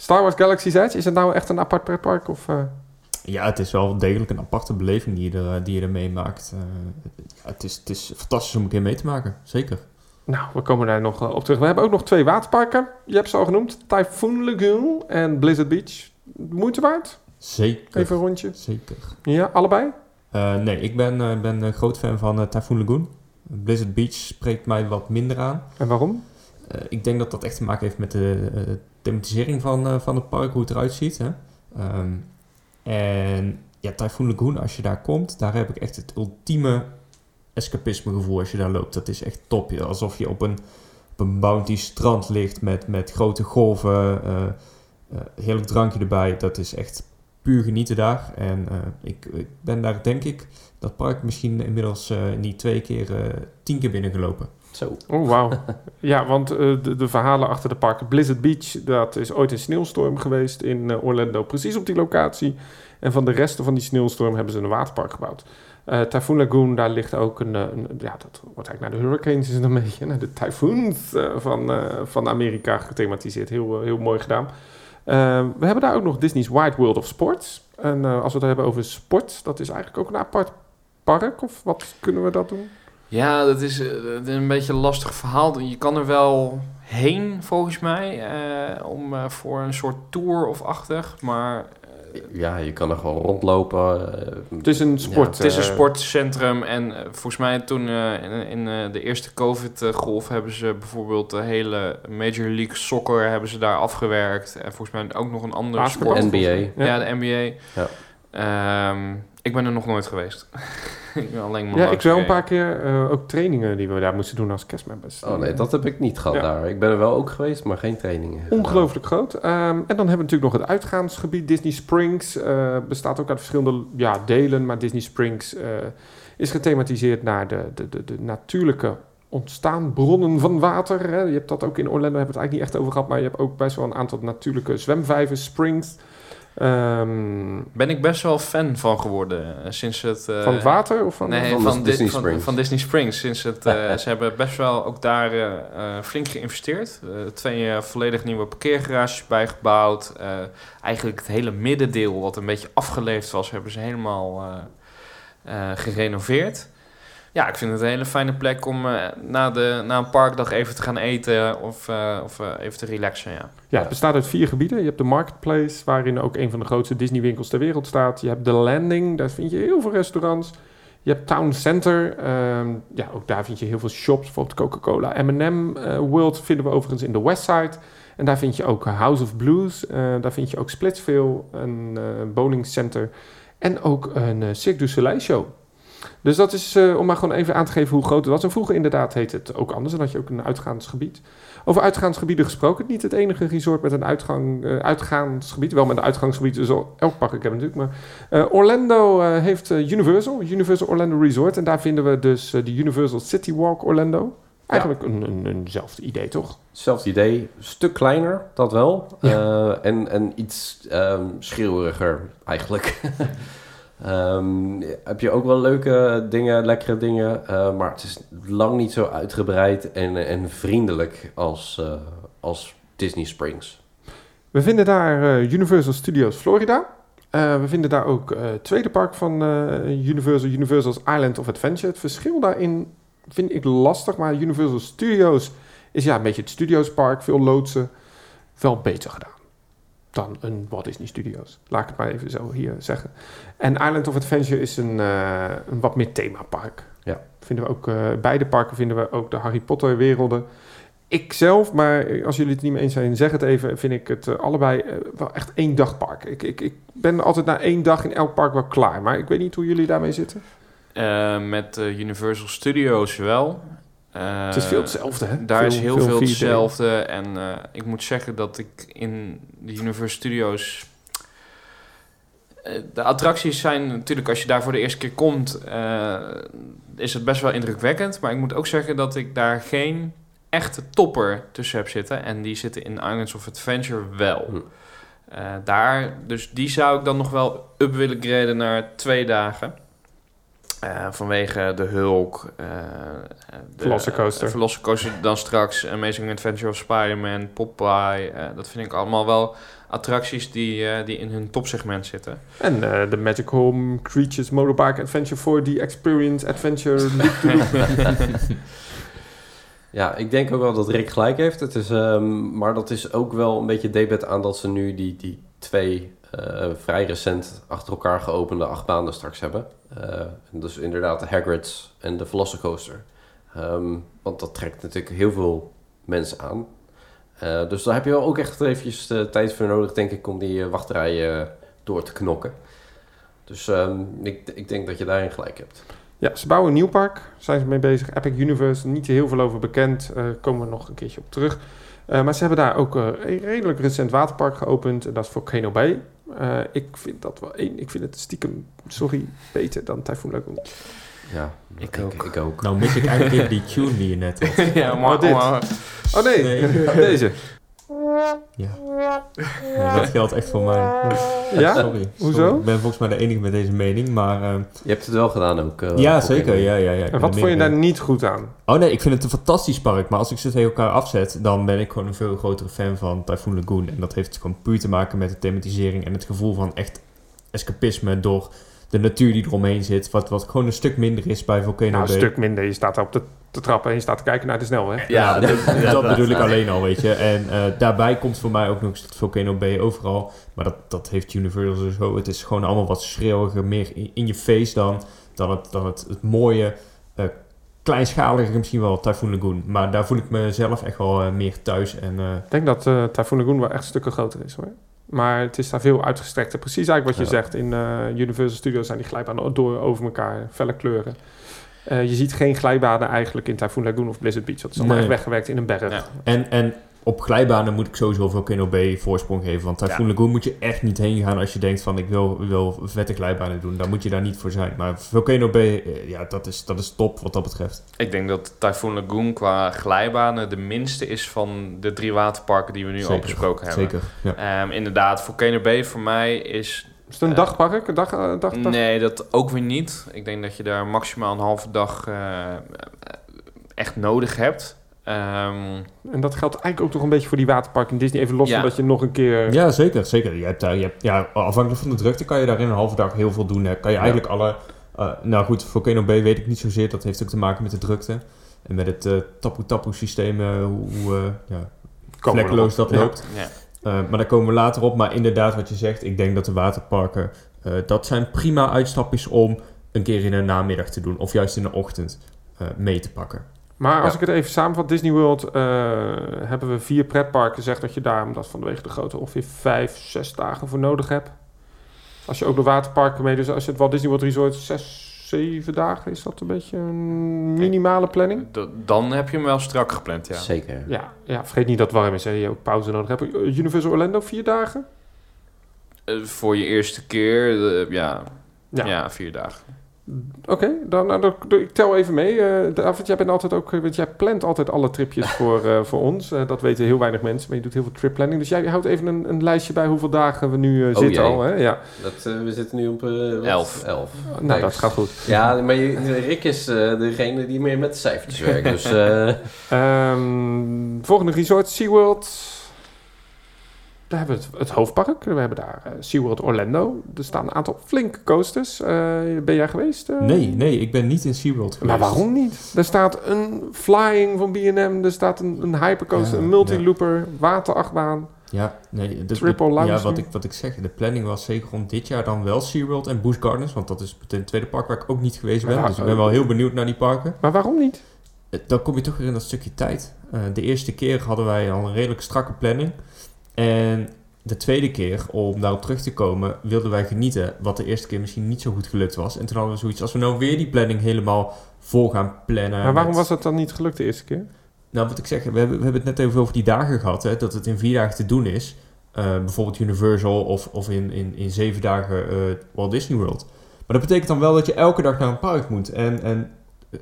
Star Wars Galaxy's Edge, is het nou echt een apart pretpark? Of, eh? Ja, het is wel degelijk een aparte beleving die je er, eh, die je er meemaakt. Eh, het, is, het is fantastisch om een keer mee te maken. Zeker. Nou, we komen daar nog op terug. We hebben ook nog twee waterparken. Je hebt ze al genoemd. Typhoon Lagoon en Blizzard Beach. Moeite waard? Zeker. Even een rondje. Zeker. Ja, allebei? Nee, ik ben, eh, ben een groot fan van Typhoon Lagoon. Blizzard Beach spreekt mij wat minder aan. En waarom? Ik denk dat dat echt te maken heeft met de thematisering van, eh, van het park, hoe het eruit ziet. Hè? Ehm, en ja, Typhoon Lagoon, als je daar komt, daar heb ik echt het ultieme escapisme gevoel als je daar loopt. Dat is echt top. Alsof je op een, op een bounty strand ligt met, met grote golven, eh, eh, heerlijk drankje erbij. Dat is echt puur genieten daar. En ik, ben daar denk ik dat park misschien inmiddels niet twee keer, tien keer binnengelopen. Oh, wauw. ja, want eh, de, de verhalen achter de parken. Blizzard Beach, dat is ooit een sneeuwstorm geweest in eh, Orlando. Precies op die locatie. En van de resten van die sneeuwstorm hebben ze een waterpark gebouwd. Eh Typhoon Lagoon, daar ligt ook een. Ja, dat wordt eigenlijk naar de hurricanes is een beetje. Naar de typhoons van, van Amerika gethematiseerd. Heel, heel mooi gedaan. We hebben daar ook nog Disney's Wide World of Sports. En als we het hebben over sport, dat is eigenlijk ook een apart park. Of wat kunnen we dat doen? Ja, dat is, eh, dat is een beetje een lastig verhaal. Je kan er wel heen, volgens mij, eh, om, eh, voor een soort tour of achtig. Maar eh, Ja, je kan er gewoon rondlopen. eh, Het is een sport. het is een eh, sportcentrum. En eh, volgens mij toen eh, in, in eh, de eerste COVID-golf hebben ze bijvoorbeeld de hele Major League Soccer hebben ze daar afgewerkt. En volgens mij ook nog een andere Basketbal? sport. NBA. Ja, de NBA. Ja. Ehm, ik ben er nog nooit geweest. ik ben alleen maar Ja, ik wel een paar keer eh, ook trainingen die we daar moesten doen als castmembers. Oh nee, dat heb ik niet gehad Ja. daar. Ik ben er wel ook geweest, maar geen trainingen. Ongelooflijk groot. Ehm, en dan hebben we natuurlijk nog het uitgaansgebied. Disney Springs eh, bestaat ook uit verschillende ja, delen. Maar Disney Springs eh, is gethematiseerd naar de, de, de, de natuurlijke ontstaanbronnen van water. Hè. Je hebt dat ook in Orlando, hebben we het eigenlijk niet echt over gehad. Maar je hebt ook best wel een aantal natuurlijke zwemvijven, springs. Ehm, Ben ik best wel fan van geworden eh, sinds het... eh, van het water of van... Nee, van Disney van, Springs. van Disney Springs. Sinds het, eh, ze hebben best wel ook daar flink geïnvesteerd. Twee volledig nieuwe parkeergarages bijgebouwd. Eigenlijk het hele middendeel, wat een beetje afgeleefd was, hebben ze helemaal gerenoveerd. Ja, ik vind het een hele fijne plek om eh, na, de, na een parkdag even te gaan eten of, eh, of eh, even te relaxen. Ja. Ja, het bestaat uit vier gebieden. Je hebt de Marketplace, waarin ook een van de grootste Disney-winkels ter wereld staat. Je hebt de Landing, daar vind je heel veel restaurants. Je hebt Town Center, ehm, ja, ook daar vind je heel veel shops. Bijvoorbeeld Coca-Cola, M&M World vinden we overigens in de Westside. En daar vind je ook House of Blues, daar vind je ook Splitsville, een bowling center en ook een Cirque du Soleil show. Dus dat is, eh, om maar gewoon even aan te geven hoe groot het was. En vroeger inderdaad heette het ook anders. Dan had je ook een uitgaansgebied. Over uitgaansgebieden gesproken. Niet het enige resort met een uitgang, eh, uitgaansgebied. Wel met een uitgangsgebied, dus elk park ik heb natuurlijk. Maar eh, Orlando heeft Universal. Universal Orlando Resort. En daar vinden we dus de Universal City Walk Orlando. Eigenlijk een, een, eenzelfde idee, toch? Hetzelfde idee, een stuk kleiner, dat wel. En, en iets ehm schreeuweriger eigenlijk. Ehm, heb je ook wel leuke dingen, lekkere dingen. eh, maar het is lang niet zo uitgebreid en, en vriendelijk als, eh, als Disney Springs. We vinden daar eh, Universal Studios Florida. We vinden daar ook het tweede park van Universal, Universal's Island of Adventure. Het verschil daarin vind ik lastig, maar Universal Studios is ja een beetje het studiospark, veel loodsen, wel beter gedaan dan een Walt Disney Studios. Laat ik het maar even zo hier zeggen. En Island of Adventure is een, eh, een wat meer themapark. Ja. Vinden we ook, eh, beide parken vinden we ook de Harry Potter werelden. Ik zelf, maar als jullie het niet mee eens zijn, zeg het even, vind ik het eh, allebei wel echt één dag park. Ik, ik, ik ben altijd na één dag in elk park wel klaar. Maar ik weet niet hoe jullie daarmee zitten. Eh, met Universal Studios wel. Eh, het is veel hetzelfde, hè? Daar is heel veel, 4D. hetzelfde. En eh, ik moet zeggen dat ik in de Universal Studios... eh, de attracties zijn natuurlijk, als je daar voor de eerste keer komt... is het best wel indrukwekkend. Maar ik moet ook zeggen dat ik daar geen echte topper tussen heb zitten. En die zitten in Islands of Adventure wel. Hm. Daar, dus die zou ik dan nog wel up willen graden naar twee dagen. Eh, vanwege de Hulk, eh, de Velocicoaster. eh, Velocicoaster dan straks, Amazing Adventure of Spider-Man, Popeye. eh, dat vind ik allemaal wel attracties die, eh, die in hun topsegment zitten. En eh, de Magic Home Creatures Motorbike Adventure 4D Experience Adventure. Ja, ik denk ook wel dat Rick gelijk heeft. Het is, ehm, maar dat is ook wel een beetje debet aan dat ze nu die, die twee eh, vrij recent achter elkaar geopende achtbanen straks hebben. Eh, dus inderdaad de Hagrid's en de Velocicoaster. Ehm want dat trekt natuurlijk heel veel mensen aan. Eh, dus daar heb je wel ook echt eventjes de tijd voor nodig, denk ik, om die eh, wachtrijen door te knokken. Dus ehm, ik, ik denk dat je daarin gelijk hebt. ja, ze bouwen een nieuw park. Zijn ze mee bezig. Epic Universe, niet heel veel over bekend. eh komen we nog een keertje op terug. Eh, maar ze hebben daar ook eh, een redelijk recent waterpark geopend. En dat is Volcano Bay. Eh, ik vind dat wel één. Ik vind het stiekem, sorry, beter dan Typhoon Lagoon. Ja, Ik ik, ook. ik ook. Nou mis ik eigenlijk die tune die je net had. ja, maar dit. Oh nee, Nee. deze. Ja. Dat geldt echt voor mij. Ja? Sorry. Hoezo? Sorry. Ik ben volgens mij de enige met deze mening, maar... eh, Je hebt het wel gedaan ook. eh, ja, zeker. Ja, ja, ja. Ik En wat vond je daar niet goed aan? Oh nee, ik vind het een fantastisch park, maar als ik ze tegen elkaar afzet, dan ben ik gewoon een veel grotere fan van Typhoon Lagoon. En dat heeft gewoon puur te maken met de thematisering en het gevoel van echt escapisme door de natuur die eromheen zit. Wat, wat gewoon een stuk minder is bij Volcano Nou, een stuk minder. Je staat daar op de, te trappen en je staat te kijken naar de snelweg. Ja, Ja, dat, dat bedoel ik alleen al, weet je. En eh, daarbij komt voor mij ook nog eens het Volcano Bay overal. Maar dat, dat heeft Universal zo. Het is gewoon allemaal wat schreeuwiger, meer in, in je face dan, dan, het, dan het, het mooie, eh kleinschaliger misschien wel Typhoon Lagoon. Maar daar voel ik mezelf echt wel eh, meer thuis. En eh, Ik denk dat eh Typhoon Lagoon wel echt stukken groter is hoor. Maar het is daar veel uitgestrekter. Precies eigenlijk wat je Ja. zegt. In eh, Universal Studios zijn die glijbanen door over elkaar. Felle kleuren. Eh, je ziet geen glijbanen eigenlijk in Typhoon Lagoon of Blizzard Beach. Dat is allemaal Nee. echt weggewerkt in een berg. Ja. En, en op glijbanen moet ik sowieso Volcano Bay voorsprong geven. Want Typhoon Lagoon moet je echt niet heen gaan als je denkt van ik wil, wil vette glijbanen doen. Dan moet je daar niet voor zijn. Maar Volcano Bay, eh, ja, dat is, dat is top wat dat betreft. Ik denk dat Typhoon Lagoon qua glijbanen de minste is van de drie waterparken die we nu al besproken hebben. Zeker, ja. Ehm, inderdaad, Volcano Bay voor mij is... Is het een Eh, dagpark? Een dag, eh, dag, dag? Nee, dat ook weer niet. Ik denk dat je daar maximaal een halve dag eh, echt nodig hebt. Ehm, En dat geldt eigenlijk ook toch een beetje voor die waterparken in Disney. Even los Ja. van dat je nog een keer... Ja, zeker. zeker. Je hebt, daar- je hebt, ja, afhankelijk van de drukte kan je daar in een halve dag heel veel doen. Hè. Kan je eigenlijk alle... eh, nou goed, Volcano Bay weet ik niet zozeer. Dat heeft ook te maken met de drukte. En met het eh tapu-tapu systeem, eh, hoe eh, ja, vlekkeloos dat op. loopt. ja. Eh, maar daar komen we later op. Maar inderdaad, wat je zegt, ik denk dat de waterparken... eh, dat zijn prima uitstapjes om een keer in de namiddag te doen. Of juist in de ochtend eh, mee te pakken. Maar als Ja. ik het even samenvat, Disney World hebben we vier pretparken. Zegt dat je daar, omdat vanwege de grootte, ongeveer vijf, zes dagen voor nodig hebt. Als je ook de waterparken mee, dus als je het Walt Disney World Resort zes, zeven dagen. Is dat een beetje een minimale planning? D- dan heb je hem wel strak gepland, ja. Zeker. Ja, ja vergeet niet dat warm is en je ook pauze nodig hebt. Eh, Universal Orlando, vier dagen? Eh, voor je eerste keer, eh, ja, Ja. ja. vier dagen. Oké, dan, nou, dan, dan- ik tel even mee. Eh David, jij bent altijd ook, eh, want jij plant altijd alle tripjes voor, eh, voor ons. Eh, dat weten heel weinig mensen, maar je doet heel veel trip planning. Dus jij houdt even een, een lijstje bij hoeveel dagen we nu eh, Oh zitten jee. al. Hè? Ja, Dat, eh, we zitten nu op... eh, wat? Elf. Elf. nou Nice. dat gaat goed. Ja, maar je- Rick is eh, degene die meer met de cijfertjes werkt. Dus eh, Ehm, volgende resort, SeaWorld. Daar hebben we het, het hoofdpark. We hebben daar eh, SeaWorld Orlando. Er staan een aantal flinke coasters. Eh, ben jij geweest? eh? Nee, nee, ik ben niet in SeaWorld geweest. Maar waarom niet? Er staat een flying van B&M. Er staat een, een hypercoaster, Ja, een multilooper, waterachtbaan. Ja, nee. De, Triple de- Ja, wat ik, wat ik zeg, de planning was zeker rond dit jaar dan wel SeaWorld en Busch Gardens. Want dat is het tweede park waar ik ook niet geweest ben. Dus ik ben wel heel benieuwd naar die parken. Maar waarom niet? Dan kom je toch weer in dat stukje tijd. De eerste keer hadden wij al een redelijk strakke planning. En de tweede keer, om daarop terug te komen, wilden wij genieten. Wat de eerste keer misschien niet zo goed gelukt was. En toen hadden we zoiets, als we nou weer die planning helemaal vol gaan plannen. maar waarom met- was het dan niet gelukt de eerste keer? Nou, wat ik zeg, we hebben, we hebben het net even over die dagen gehad. Hè, dat het in vier dagen te doen is. Eh, bijvoorbeeld Universal of, of in, in, in zeven dagen eh, Walt Disney World. Maar dat betekent dan wel dat je elke dag naar een park moet. En, en eh,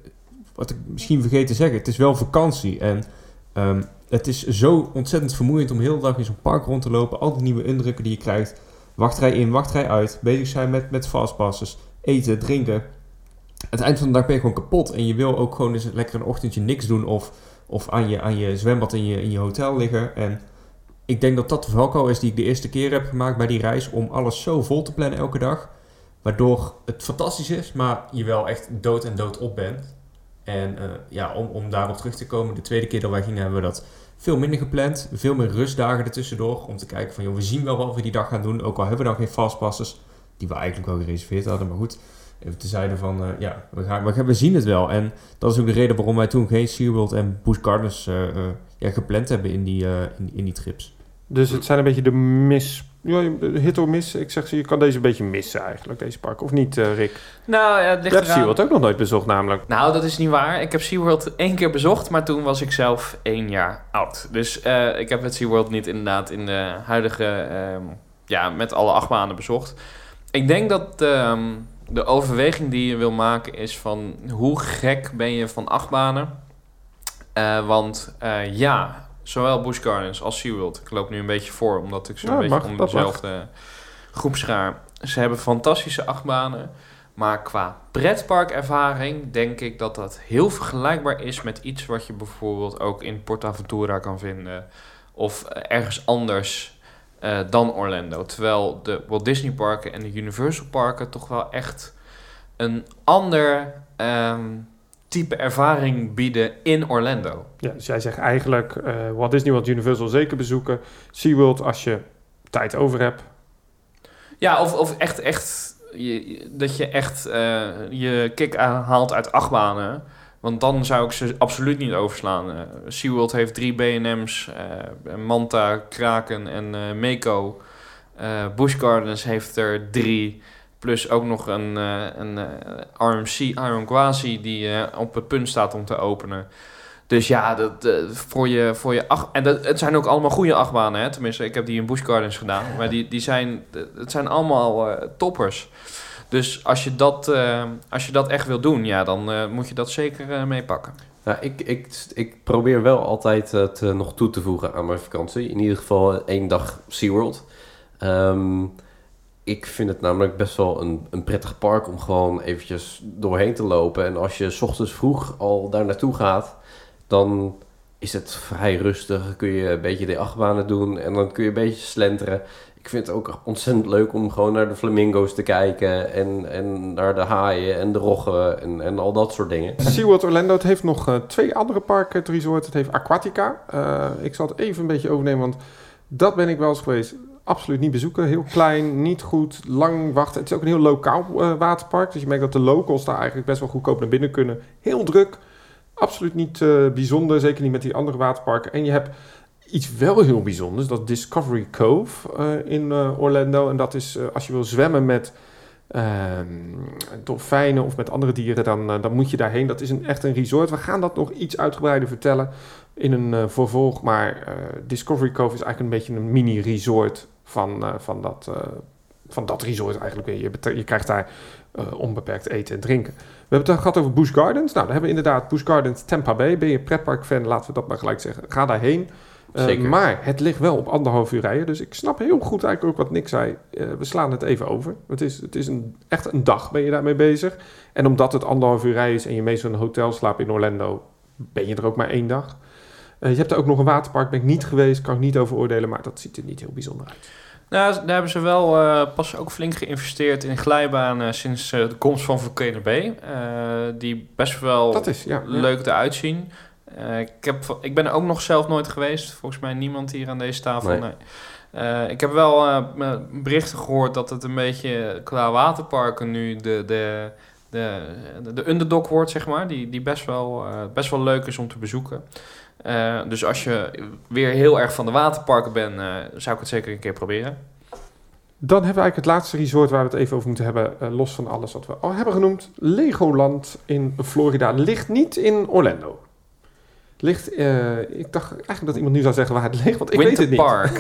wat ik misschien vergeet te zeggen, het is wel vakantie. En ehm, het is zo ontzettend vermoeiend om heel de dag in zo'n park rond te lopen. Al die nieuwe indrukken die je krijgt. Wachtrij in, wachtrij uit. Bezig zijn met, met fastpasses. Eten, drinken. Aan het eind van de dag ben je gewoon kapot. En je wil ook gewoon eens lekker een ochtendje niks doen. Of, of aan, je, aan je zwembad in je, in je hotel liggen. En ik denk dat dat de valkuil is die ik de eerste keer heb gemaakt bij die reis. Om alles zo vol te plannen elke dag. Waardoor het fantastisch is, maar je wel echt dood en dood op bent. En eh, ja, om, om daarop terug te komen, de tweede keer dat wij gingen hebben we dat veel minder gepland. Veel meer rustdagen ertussendoor. Om te kijken van, joh, we zien wel wat we die dag gaan doen. Ook al hebben we dan geen fastpasses. Die we eigenlijk wel gereserveerd hadden, maar goed. Even tezijde van, eh, ja, we, gaan, we, we zien het wel. En dat is ook de reden waarom wij toen geen SeaWorld en Busch Gardens eh, ja, gepland hebben in die, in, in die trips. Dus het zijn een beetje de mis... Ja, hit or miss. Ik zeg ze, je kan deze een beetje missen eigenlijk, deze park. Of niet, eh, Rick? Nou, ja, het Je ligt hebt eraan. SeaWorld ook nog nooit bezocht namelijk. Nou, dat is niet waar. Ik heb SeaWorld één keer bezocht, maar toen was ik zelf één jaar oud. Dus eh, ik heb het SeaWorld niet inderdaad in de huidige, ehm, ja, met alle achtbanen bezocht. Ik denk dat ehm, de overweging die je wil maken is van hoe gek ben je van achtbanen? Eh, want ja, zowel Busch Gardens als SeaWorld, ik loop nu een beetje voor omdat ik zo Ja, een beetje mag, onder dat mag. dezelfde groep schaar. Ze hebben fantastische achtbanen. Maar qua pretparkervaring denk ik dat dat heel vergelijkbaar is met iets wat je bijvoorbeeld ook in PortAventura kan vinden. Of ergens anders eh, dan Orlando. Terwijl de Walt Disney parken en de Universal parken toch wel echt een ander ehm, type ervaring bieden in Orlando. Ja, dus jij zegt eigenlijk eh Walt Disney World Universal zeker bezoeken. SeaWorld als je tijd over hebt. Ja, of, of echt, echt je, dat je echt eh, je kick haalt uit achtbanen. Want dan zou ik ze absoluut niet overslaan. Eh SeaWorld heeft drie B&M's, Manta, Kraken en Mako. Eh Busch Gardens heeft er drie. Plus ook nog een, eh, een eh, RMC, Iron Quasi, die eh, op het punt staat om te openen. Dus ja, dat, voor je, voor je acht... En dat, het zijn ook allemaal goede achtbanen, hè. Tenminste, ik heb die in Busch Gardens gedaan. Maar die, die zijn... Het zijn allemaal toppers. Dus als je, dat, als je dat echt wil doen, ja, dan moet je dat zeker eh, meepakken. Nou, ik, ik, ik probeer wel altijd het nog toe te voegen aan mijn vakantie. In ieder geval één dag SeaWorld. Ehm, ik vind het namelijk best wel een, een prettig park om gewoon eventjes doorheen te lopen. En als je s ochtends vroeg al daar naartoe gaat, dan is het vrij rustig. Kun je een beetje de achtbanen doen en dan kun je een beetje slenteren. Ik vind het ook ontzettend leuk om gewoon naar de flamingo's te kijken. En, en naar de haaien en de roggen en, en al dat soort dingen. SeaWorld Orlando, heeft nog eh, twee andere parken, het resort. Het heeft Aquatica. Eh, ik zal het even een beetje overnemen, want dat ben ik wel eens geweest. Absoluut niet bezoeken. Heel klein, niet goed, lang wachten. Het is ook een heel lokaal eh, waterpark. Dus je merkt dat de locals daar eigenlijk best wel goedkoop naar binnen kunnen. Heel druk. Absoluut niet eh, bijzonder. Zeker niet met die andere waterparken. En je hebt iets wel heel bijzonders. Dat is Discovery Cove eh, in Orlando. En dat is als je wil zwemmen met ehm, dolfijnen of met andere dieren, dan, dan moet je daarheen. Dat is een, echt een resort. We gaan dat nog iets uitgebreider vertellen in een eh, vervolg. Maar eh, Discovery Cove is eigenlijk een beetje een mini-resort van, eh, van, dat, van dat resort eigenlijk weer. Je, je krijgt daar onbeperkt eten en drinken. We hebben het gehad over Busch Gardens. Nou, dan hebben we inderdaad Busch Gardens Tampa Bay. Ben je pretpark-fan, laten we dat maar gelijk zeggen. Ga daarheen. Zeker. maar het ligt wel op anderhalf uur rijden. Dus ik snap heel goed eigenlijk ook wat Nick zei. We slaan het even over. Het is, het is een, echt een dag ben je daarmee bezig. En omdat het anderhalf uur rijden is en je meestal in een hotel slaapt in Orlando... ben je er ook maar één dag. Eh, je hebt er ook nog een waterpark. Ben ik niet geweest, kan ik niet over oordelen. Maar dat ziet er niet heel bijzonder uit. Nou, daar hebben ze wel eh, pas ook flink geïnvesteerd in glijbanen sinds eh, de komst van Volcano Bay. eh, die best wel Dat is, ja. ja. leuk eruit zien. Ik, heb, ik ben er ook nog zelf nooit geweest. Volgens mij niemand hier aan deze tafel. Nee. Nee. Ik heb wel berichten gehoord dat het een beetje qua waterparken nu de, de, de, de underdog wordt, zeg maar. Die, die best, wel, best wel leuk is om te bezoeken. Eh, dus als je weer heel erg van de waterparken bent, eh, zou ik het zeker een keer proberen. Dan hebben we eigenlijk het laatste resort waar we het even over moeten hebben. eh, los van alles wat we al hebben genoemd. Legoland in Florida. Ligt niet in Orlando. Ligt, eh, ik dacht eigenlijk dat iemand nu zou zeggen waar het ligt, want ik weet het niet. Park.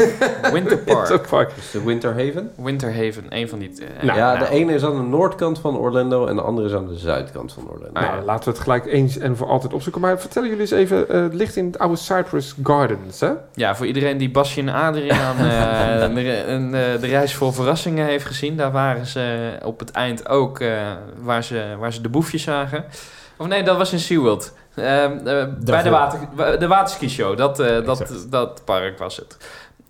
Winter Park. Winterpark. Dus de Winter Haven. Winterhaven, een van die... eh, Nou, ja, nou. de ene is aan de noordkant van Orlando en de andere is aan de zuidkant van Orlando. Ah, ja. Nou, laten we het gelijk eens en voor altijd opzoeken. Maar vertellen jullie eens even, eh, het ligt in het oude Cypress Gardens, hè? Ja, voor iedereen die Basje en Adriaan eh, de, eh, de reis vol verrassingen heeft gezien, daar waren ze op het eind ook eh, waar, ze, waar ze de boefjes zagen. Of nee, dat was in SeaWorld. Ehm, eh, bij de, water, de waterski show, dat, eh, dat, dat park was het.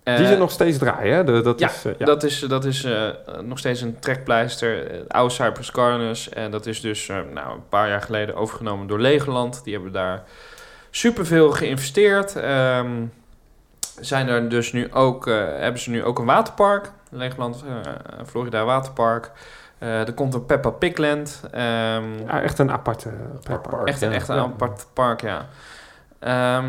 Eh, Die zijn nog steeds draaien, hè? De, dat ja, is, eh, ja. dat is, dat is eh, nog steeds een trekpleister. eh, Het oude Cypress Gardens. En dat is dus eh, nou, een paar jaar geleden overgenomen door Legoland. Die hebben daar superveel geïnvesteerd. Ehm, zijn er dus nu ook, eh, hebben ze nu ook een waterpark. Legoland eh, Florida Waterpark. Eh, er komt een Peppa Pigland. Ehm, Ja, echt een aparte. Park, echt, een- ja. echt een Ja. apart park, ja. Ehm,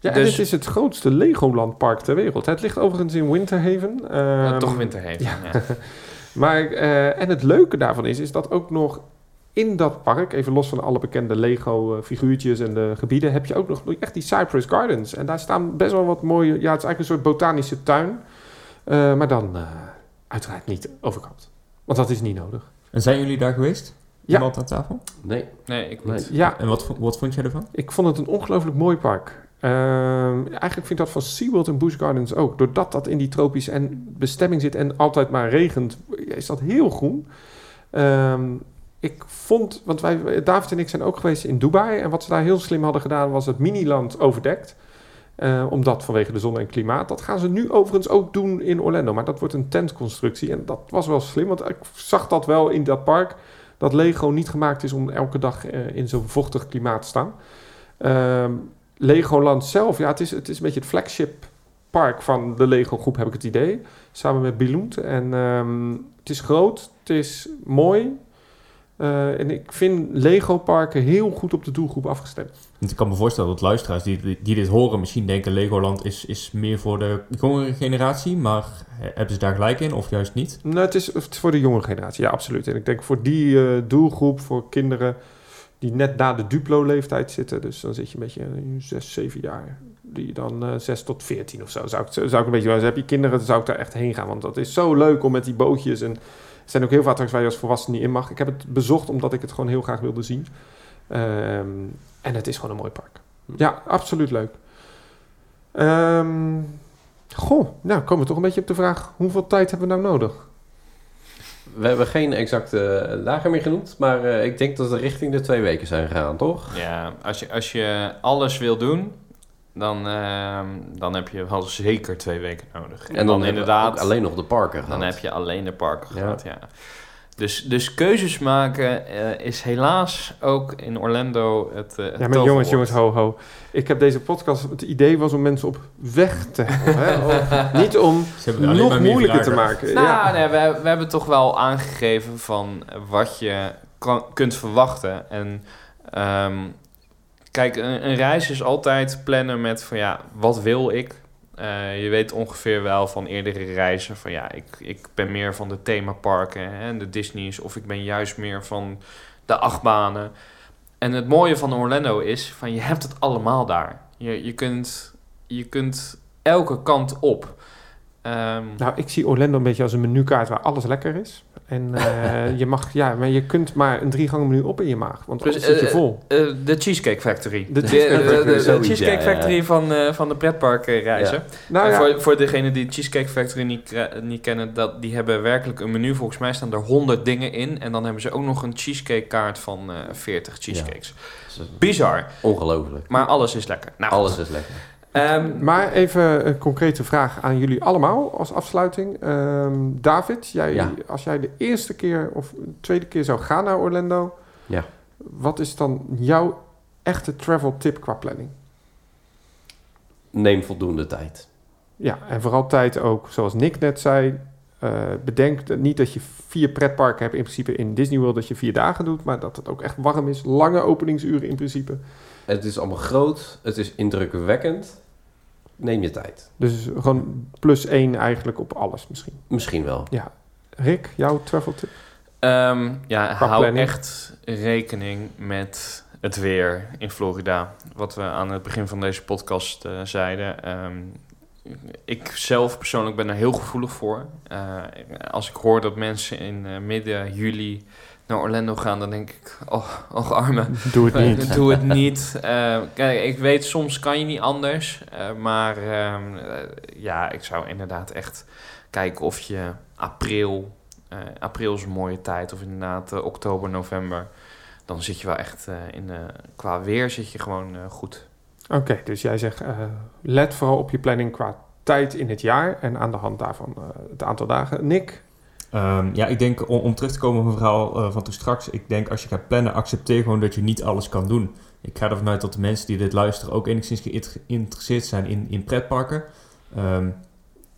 Ja, en Dus- dit is het grootste Legoland park ter wereld. Het ligt overigens in Winterhaven. eh, Ehm, toch Winterhaven, ja. ja. Maar, eh, en het leuke daarvan is, is dat ook nog in dat park, even los van alle bekende Lego-figuurtjes en de gebieden, heb je ook nog echt die Cypress Gardens. En daar staan best wel wat mooie, ja, het is eigenlijk een soort botanische tuin. Eh, maar dan eh, uiteraard niet overkant. Want dat is niet nodig. En zijn jullie daar geweest? Ja. Iemand aan tafel? Nee, Nee, ik nee. niet. Ja, En wat, wat vond jij ervan? ik vond het een ongelooflijk mooi park. Ehm, eigenlijk vind ik dat van SeaWorld en Busch Gardens ook. Doordat dat in die tropische en bestemming zit en altijd maar regent, is dat heel groen. Ehm, ik vond, want wij, David en ik zijn ook geweest in Dubai. En wat ze daar heel slim hadden gedaan, was het miniland overdekt. Eh, omdat vanwege de zon en klimaat. Dat gaan ze nu overigens ook doen in Orlando. Maar dat wordt een tentconstructie. En dat was wel slim, want ik zag dat wel in dat park. Dat Lego niet gemaakt is om elke dag eh, in zo'n vochtig klimaat te staan. Ehm, Legoland zelf, ja, het is, het is een beetje het flagship park van de Lego groep, heb ik het idee. Samen met Billund. En ehm, het is groot, het is mooi. Eh, en ik vind Lego parken heel goed op de doelgroep afgestemd. Ik kan me voorstellen dat luisteraars die, die, dit horen misschien denken... Legoland is, is meer voor de jongere generatie. Maar eh, hebben ze daar gelijk in of juist niet? Nou, het, is, het is voor de jonge generatie, ja, absoluut. En ik denk voor die eh, doelgroep, voor kinderen die net na de Duplo-leeftijd zitten. Dus dan zit je een beetje in 6, 7 jaar. Die dan eh 6 tot 14 of zo. Zou ik, zou ik een beetje, als heb je kinderen, dan zou ik daar echt heen gaan. Want dat is zo leuk om met die bootjes. En zijn ook heel veel attracties waar je als volwassene niet in mag. Ik heb het bezocht omdat ik het gewoon heel graag wilde zien. Ehm, en het is gewoon een mooi park. Ja, absoluut leuk. Ehm, goh, nou komen we toch een beetje op de vraag: hoeveel tijd hebben we nou nodig? We hebben geen exacte dagen meer genoemd, maar eh, ik denk dat we richting de twee weken zijn gegaan, toch? Ja, als je, als je alles wil doen, dan, ehm, dan heb je wel zeker twee weken nodig. En dan, hebben we inderdaad, ook alleen nog de parken gehad. dan heb je alleen de parken Ja. gehad, ja. Dus, dus keuzes maken eh, is helaas ook in Orlando het, eh het Ja, maar jongens, jongens, ho, ho. Ik heb deze podcast, het idee was om mensen op weg te? Om- niet om hebben nog moeilijker te maken. Nou, ja. nee, we, we hebben toch wel aangegeven van wat je kan, kunt verwachten. En ehm, kijk, een, een reis is altijd plannen met van ja, wat wil ik? Eh, je weet ongeveer wel van eerdere reizen van ja, ik, ik ben meer van de themaparken en de Disney's of ik ben juist meer van de achtbanen. En het mooie van Orlando is van je hebt het allemaal daar. Je, je, kunt, je kunt elke kant op. Ehm, Nou, ik zie Orlando een beetje als een menukaart waar alles lekker is. En eh, je mag, ja, maar je kunt maar een drie gangen menu op in je maag, want Dus, anders zit je eh, vol. eh, de Cheesecake Factory. De De, Cheesecake de- Factory, de Cheesecake ja, ja, ja. Factory van, eh, van de pretparkreizen. Nou En ja, voor, voor degenen die Cheesecake Factory niet, niet kennen, dat, die hebben werkelijk een menu. Volgens mij staan er 100 dingen in. En dan hebben ze ook nog een cheesecake kaart van eh 40 cheesecakes. Bizar. Ongelooflijk. Maar alles is lekker. Nou, Alles is lekker. Ehm, maar even een concrete vraag aan jullie allemaal als afsluiting. Ehm, David, jij, Ja. als jij de eerste keer of de tweede keer zou gaan naar Orlando, Ja. wat is dan jouw echte travel tip qua planning? Neem voldoende tijd. Ja, en vooral tijd ook, zoals Nick net zei. eh, bedenk niet dat je vier pretparken hebt in principe in Disney World, dat je vier dagen doet, maar dat het ook echt warm is. Lange openingsuren in principe. Het is allemaal groot. Het is indrukwekkend. Neem je tijd. Dus gewoon plus één eigenlijk op alles misschien. Misschien wel. Ja. Rick, jouw travel tip? Ehm, ja, Qua hou planning. echt rekening met het weer in Florida. Wat we aan het begin van deze podcast eh, zeiden. Ehm, ik zelf persoonlijk ben er heel gevoelig voor. Eh, als ik hoor dat mensen in eh, midden juli naar Orlando gaan, dan denk ik, oh, och arme. Doe het niet. Doe het niet. Eh, kijk, ik weet, soms kan je niet anders. eh, maar ehm, eh, ja, ik zou inderdaad echt kijken of je april... april is een mooie tijd. Of inderdaad oktober, november. Dan zit je wel echt in... qua weer zit je gewoon goed. Oké, dus jij zegt, let vooral op je planning qua tijd in het jaar en aan de hand daarvan het aantal dagen. Nick? Ehm, ja, ik denk om, om terug te komen op mijn verhaal eh, van toen straks. Ik denk als je gaat plannen, accepteer gewoon dat je niet alles kan doen. Ik ga ervan uit dat de mensen die dit luisteren ook enigszins geïnt- geïnteresseerd zijn in, in pretparken. Ehm,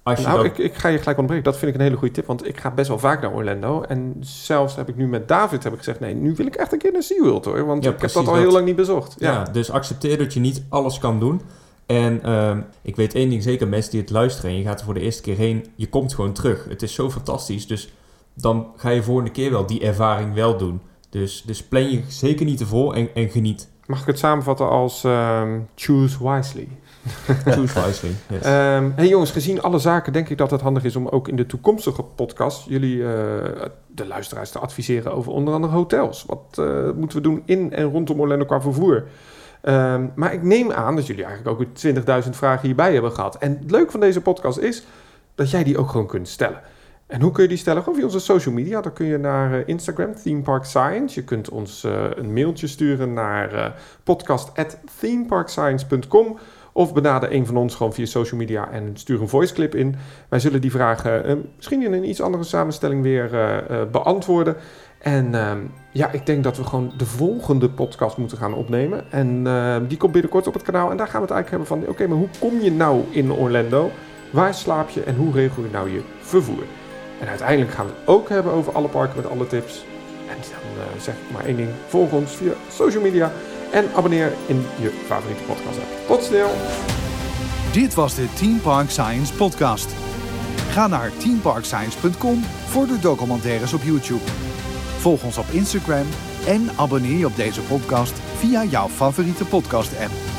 als je Nou, dat- ik, ik ga je gelijk onderbreken. Dat vind ik een hele goede tip, want ik ga best wel vaak naar Orlando. En zelfs heb ik nu met David heb ik gezegd, nee, nu wil ik echt een keer naar SeaWorld hoor. Want Ja, ik heb dat al dat. heel lang niet bezocht. Ja, Ja, dus accepteer dat je niet alles kan doen. En ehm, ik weet één ding zeker, mensen die het luisteren en je gaat er voor de eerste keer heen, je komt gewoon terug. Het is zo fantastisch, dus dan ga je volgende keer wel die ervaring wel doen. Dus, dus plan je zeker niet te vol en, en geniet. Mag ik het samenvatten als ehm, choose wisely? Choose wisely. Yes. Ehm hey jongens, gezien alle zaken denk ik dat het handig is om ook in de toekomstige podcast jullie, eh, de luisteraars, te adviseren over onder andere hotels. Wat eh, moeten we doen in en rondom Orlando qua vervoer? Ehm, maar ik neem aan dat jullie eigenlijk ook weer 20.000 vragen hierbij hebben gehad. En het leuke van deze podcast is dat jij die ook gewoon kunt stellen. En hoe kun je die stellen? Gewoon via onze social media. Dan kun je naar eh, Instagram, Theme Park Science. Je kunt ons eh, een mailtje sturen naar eh podcast.themeparkscience.com. Of benader een van ons gewoon via social media en stuur een voice clip in. Wij zullen die vragen misschien in een iets andere samenstelling weer beantwoorden. En ehm, ja, ik denk dat we gewoon de volgende podcast moeten gaan opnemen. En ehm, die komt binnenkort op het kanaal. En daar gaan we het eigenlijk hebben van... Oké, maar hoe kom je nou in Orlando? Waar slaap je en hoe regel je nou je vervoer? En uiteindelijk gaan we het ook hebben over alle parken met alle tips. En dan eh, zeg maar één ding. Volg ons via social media. En abonneer in je favoriete podcast app. Tot snel! Dit was de Team Park Science podcast. Ga naar teamparkscience.com voor de documentaires op YouTube. Volg ons op Instagram en abonneer je op deze podcast via jouw favoriete podcast app.